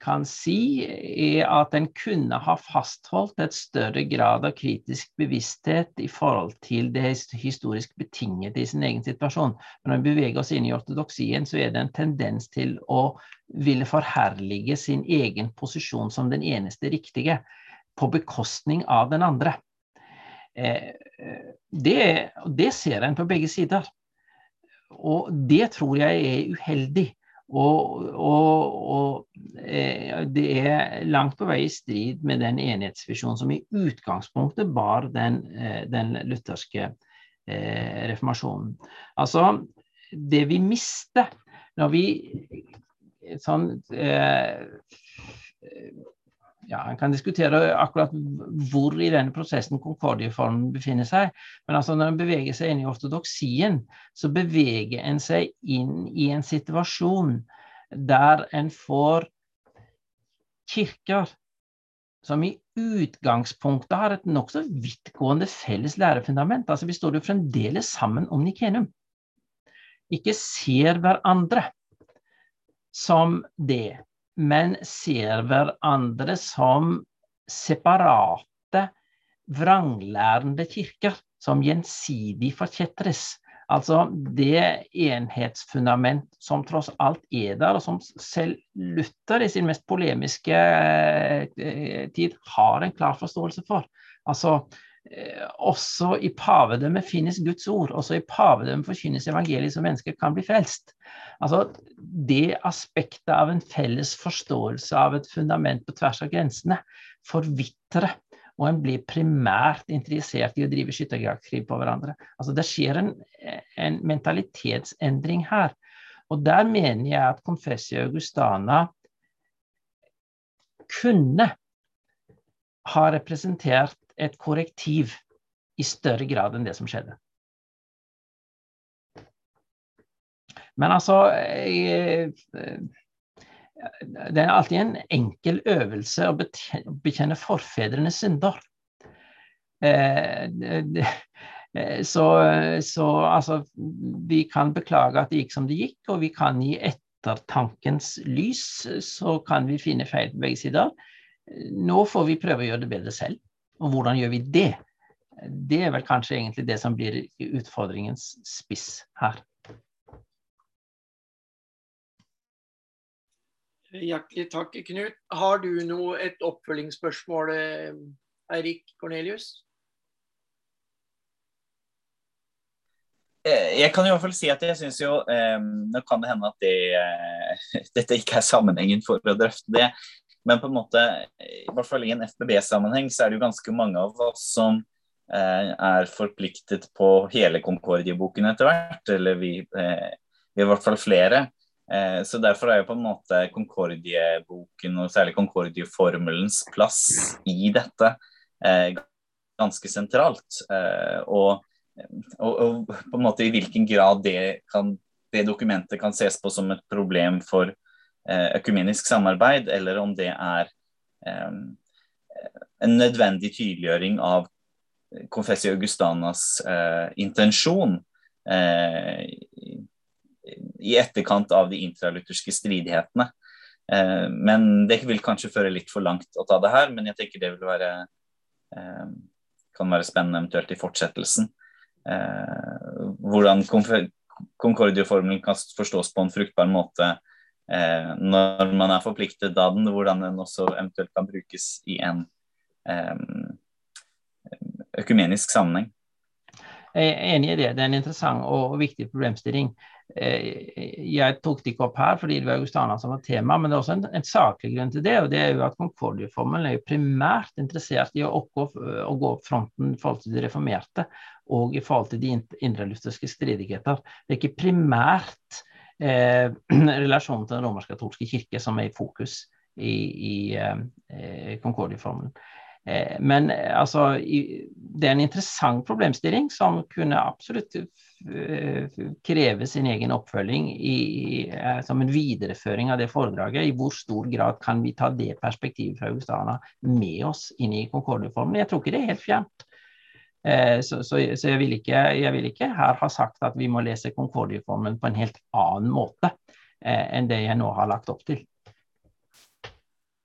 A: kan si, er at en kunne ha fastholdt et større grad av kritisk bevissthet i forhold til det historisk betingede i sin egen situasjon. Men når vi beveger oss inn i ortodoksien, så er det en tendens til å ville forherlige sin egen posisjon som den eneste riktige, på bekostning av den andre. Eh, det, det ser en på begge sider. Og det tror jeg er uheldig. Og, og, og eh, det er langt på vei i strid med den enhetsvisjonen som i utgangspunktet bar den, eh, den lutherske eh, reformasjonen. Altså, det vi mister når vi sånn eh, ja, En kan diskutere akkurat hvor i denne prosessen Concordieformen befinner seg. Men altså når en beveger seg inn i ortodoksien, så beveger en seg inn i en situasjon der en får kirker som i utgangspunktet har et nokså vidtgående felles lærefundament. Altså Vi står jo fremdeles sammen om Nikenum. Ikke ser hverandre som det men ser hverandre som separate, vranglærende kirker som gjensidig forkjetres. Altså det enhetsfundament som tross alt er der, og som selv Luther i sin mest polemiske eh, tid har en klar forståelse for. Altså også i pavedømmet finnes Guds ord. Også i pavedømmet forkynnes evangeliet så mennesker kan bli frelst. Altså, det aspektet av en felles forståelse av et fundament på tvers av grensene forvitrer. Og en blir primært interessert i å drive skyttergravkrig på hverandre. Altså, det skjer en, en mentalitetsendring her. Og der mener jeg at Confessio Augustana kunne ha representert et korrektiv i større grad enn det som skjedde. Men altså Det er alltid en enkel øvelse å bekjenne forfedrenes synder. Eh, så, så altså Vi kan beklage at det gikk som det gikk, og vi kan i ettertankens lys så kan vi finne feil på begge sider. Nå får vi prøve å gjøre det bedre selv. Og hvordan gjør vi det? Det er vel kanskje egentlig det som blir utfordringens spiss her.
B: Hjertelig takk, Knut. Har du noe, et oppfølgingsspørsmål, Eirik Kornelius?
C: Eh, jeg kan i hvert fall si at jeg syns jo eh, Nå kan det hende at det, eh, dette ikke er sammenhengen for å drøfte det, men på en måte, i hvert fall i en FBB-sammenheng, så er det jo ganske mange av oss som eh, er forpliktet på hele Concordie-boken etter hvert. Eller vi, eh, vi, er i hvert fall flere. Eh, så derfor er jo på en måte Concordie-boken, og særlig Concordie-formelens plass i dette, eh, ganske sentralt. Eh, og, og, og, på en måte i hvilken grad det, kan, det dokumentet kan ses på som et problem for økumenisk samarbeid, eller om det er eh, en nødvendig tydeliggjøring av Confessio Augustanas eh, intensjon eh, i etterkant av de intralutherske stridighetene. Eh, men det vil kanskje føre litt for langt å ta det her, men jeg tenker det vil være eh, kan være spennende eventuelt i fortsettelsen. hvordan Concordia-formelen kan forstås på en fruktbar måte eh, når man er forpliktet av den, hvordan den også eventuelt kan brukes i en eh, økumenisk sammenheng.
A: Jeg er enig i det. Det er en interessant og viktig problemstilling. Eh, jeg tok det ikke opp her fordi det var Augustana som var tema, men det er også en, en saklig grunn til det. og det er jo at Concordieformelen er jo primært interessert i å, oppgå, å gå opp fronten i forhold til de reformerte og i forhold til de indrelutherske stridigheter. Det er ikke primært eh, relasjonen til den romersk-katolske kirke som er i fokus i, i eh, Concordia-formelen. Eh, men altså, i, det er en interessant problemstilling som kunne absolutt eh, kreve sin egen oppfølging i, eh, som en videreføring av det foredraget. I hvor stor grad kan vi ta det perspektivet fra Augustana med oss inn i Concordia-formelen? Jeg tror ikke det er helt fjernt. Eh, så, så, så jeg, vil ikke, jeg, vil ikke, her ha sagt at vi må lese Concordieformen på en helt annen måte eh, enn det jeg nå har lagt opp til.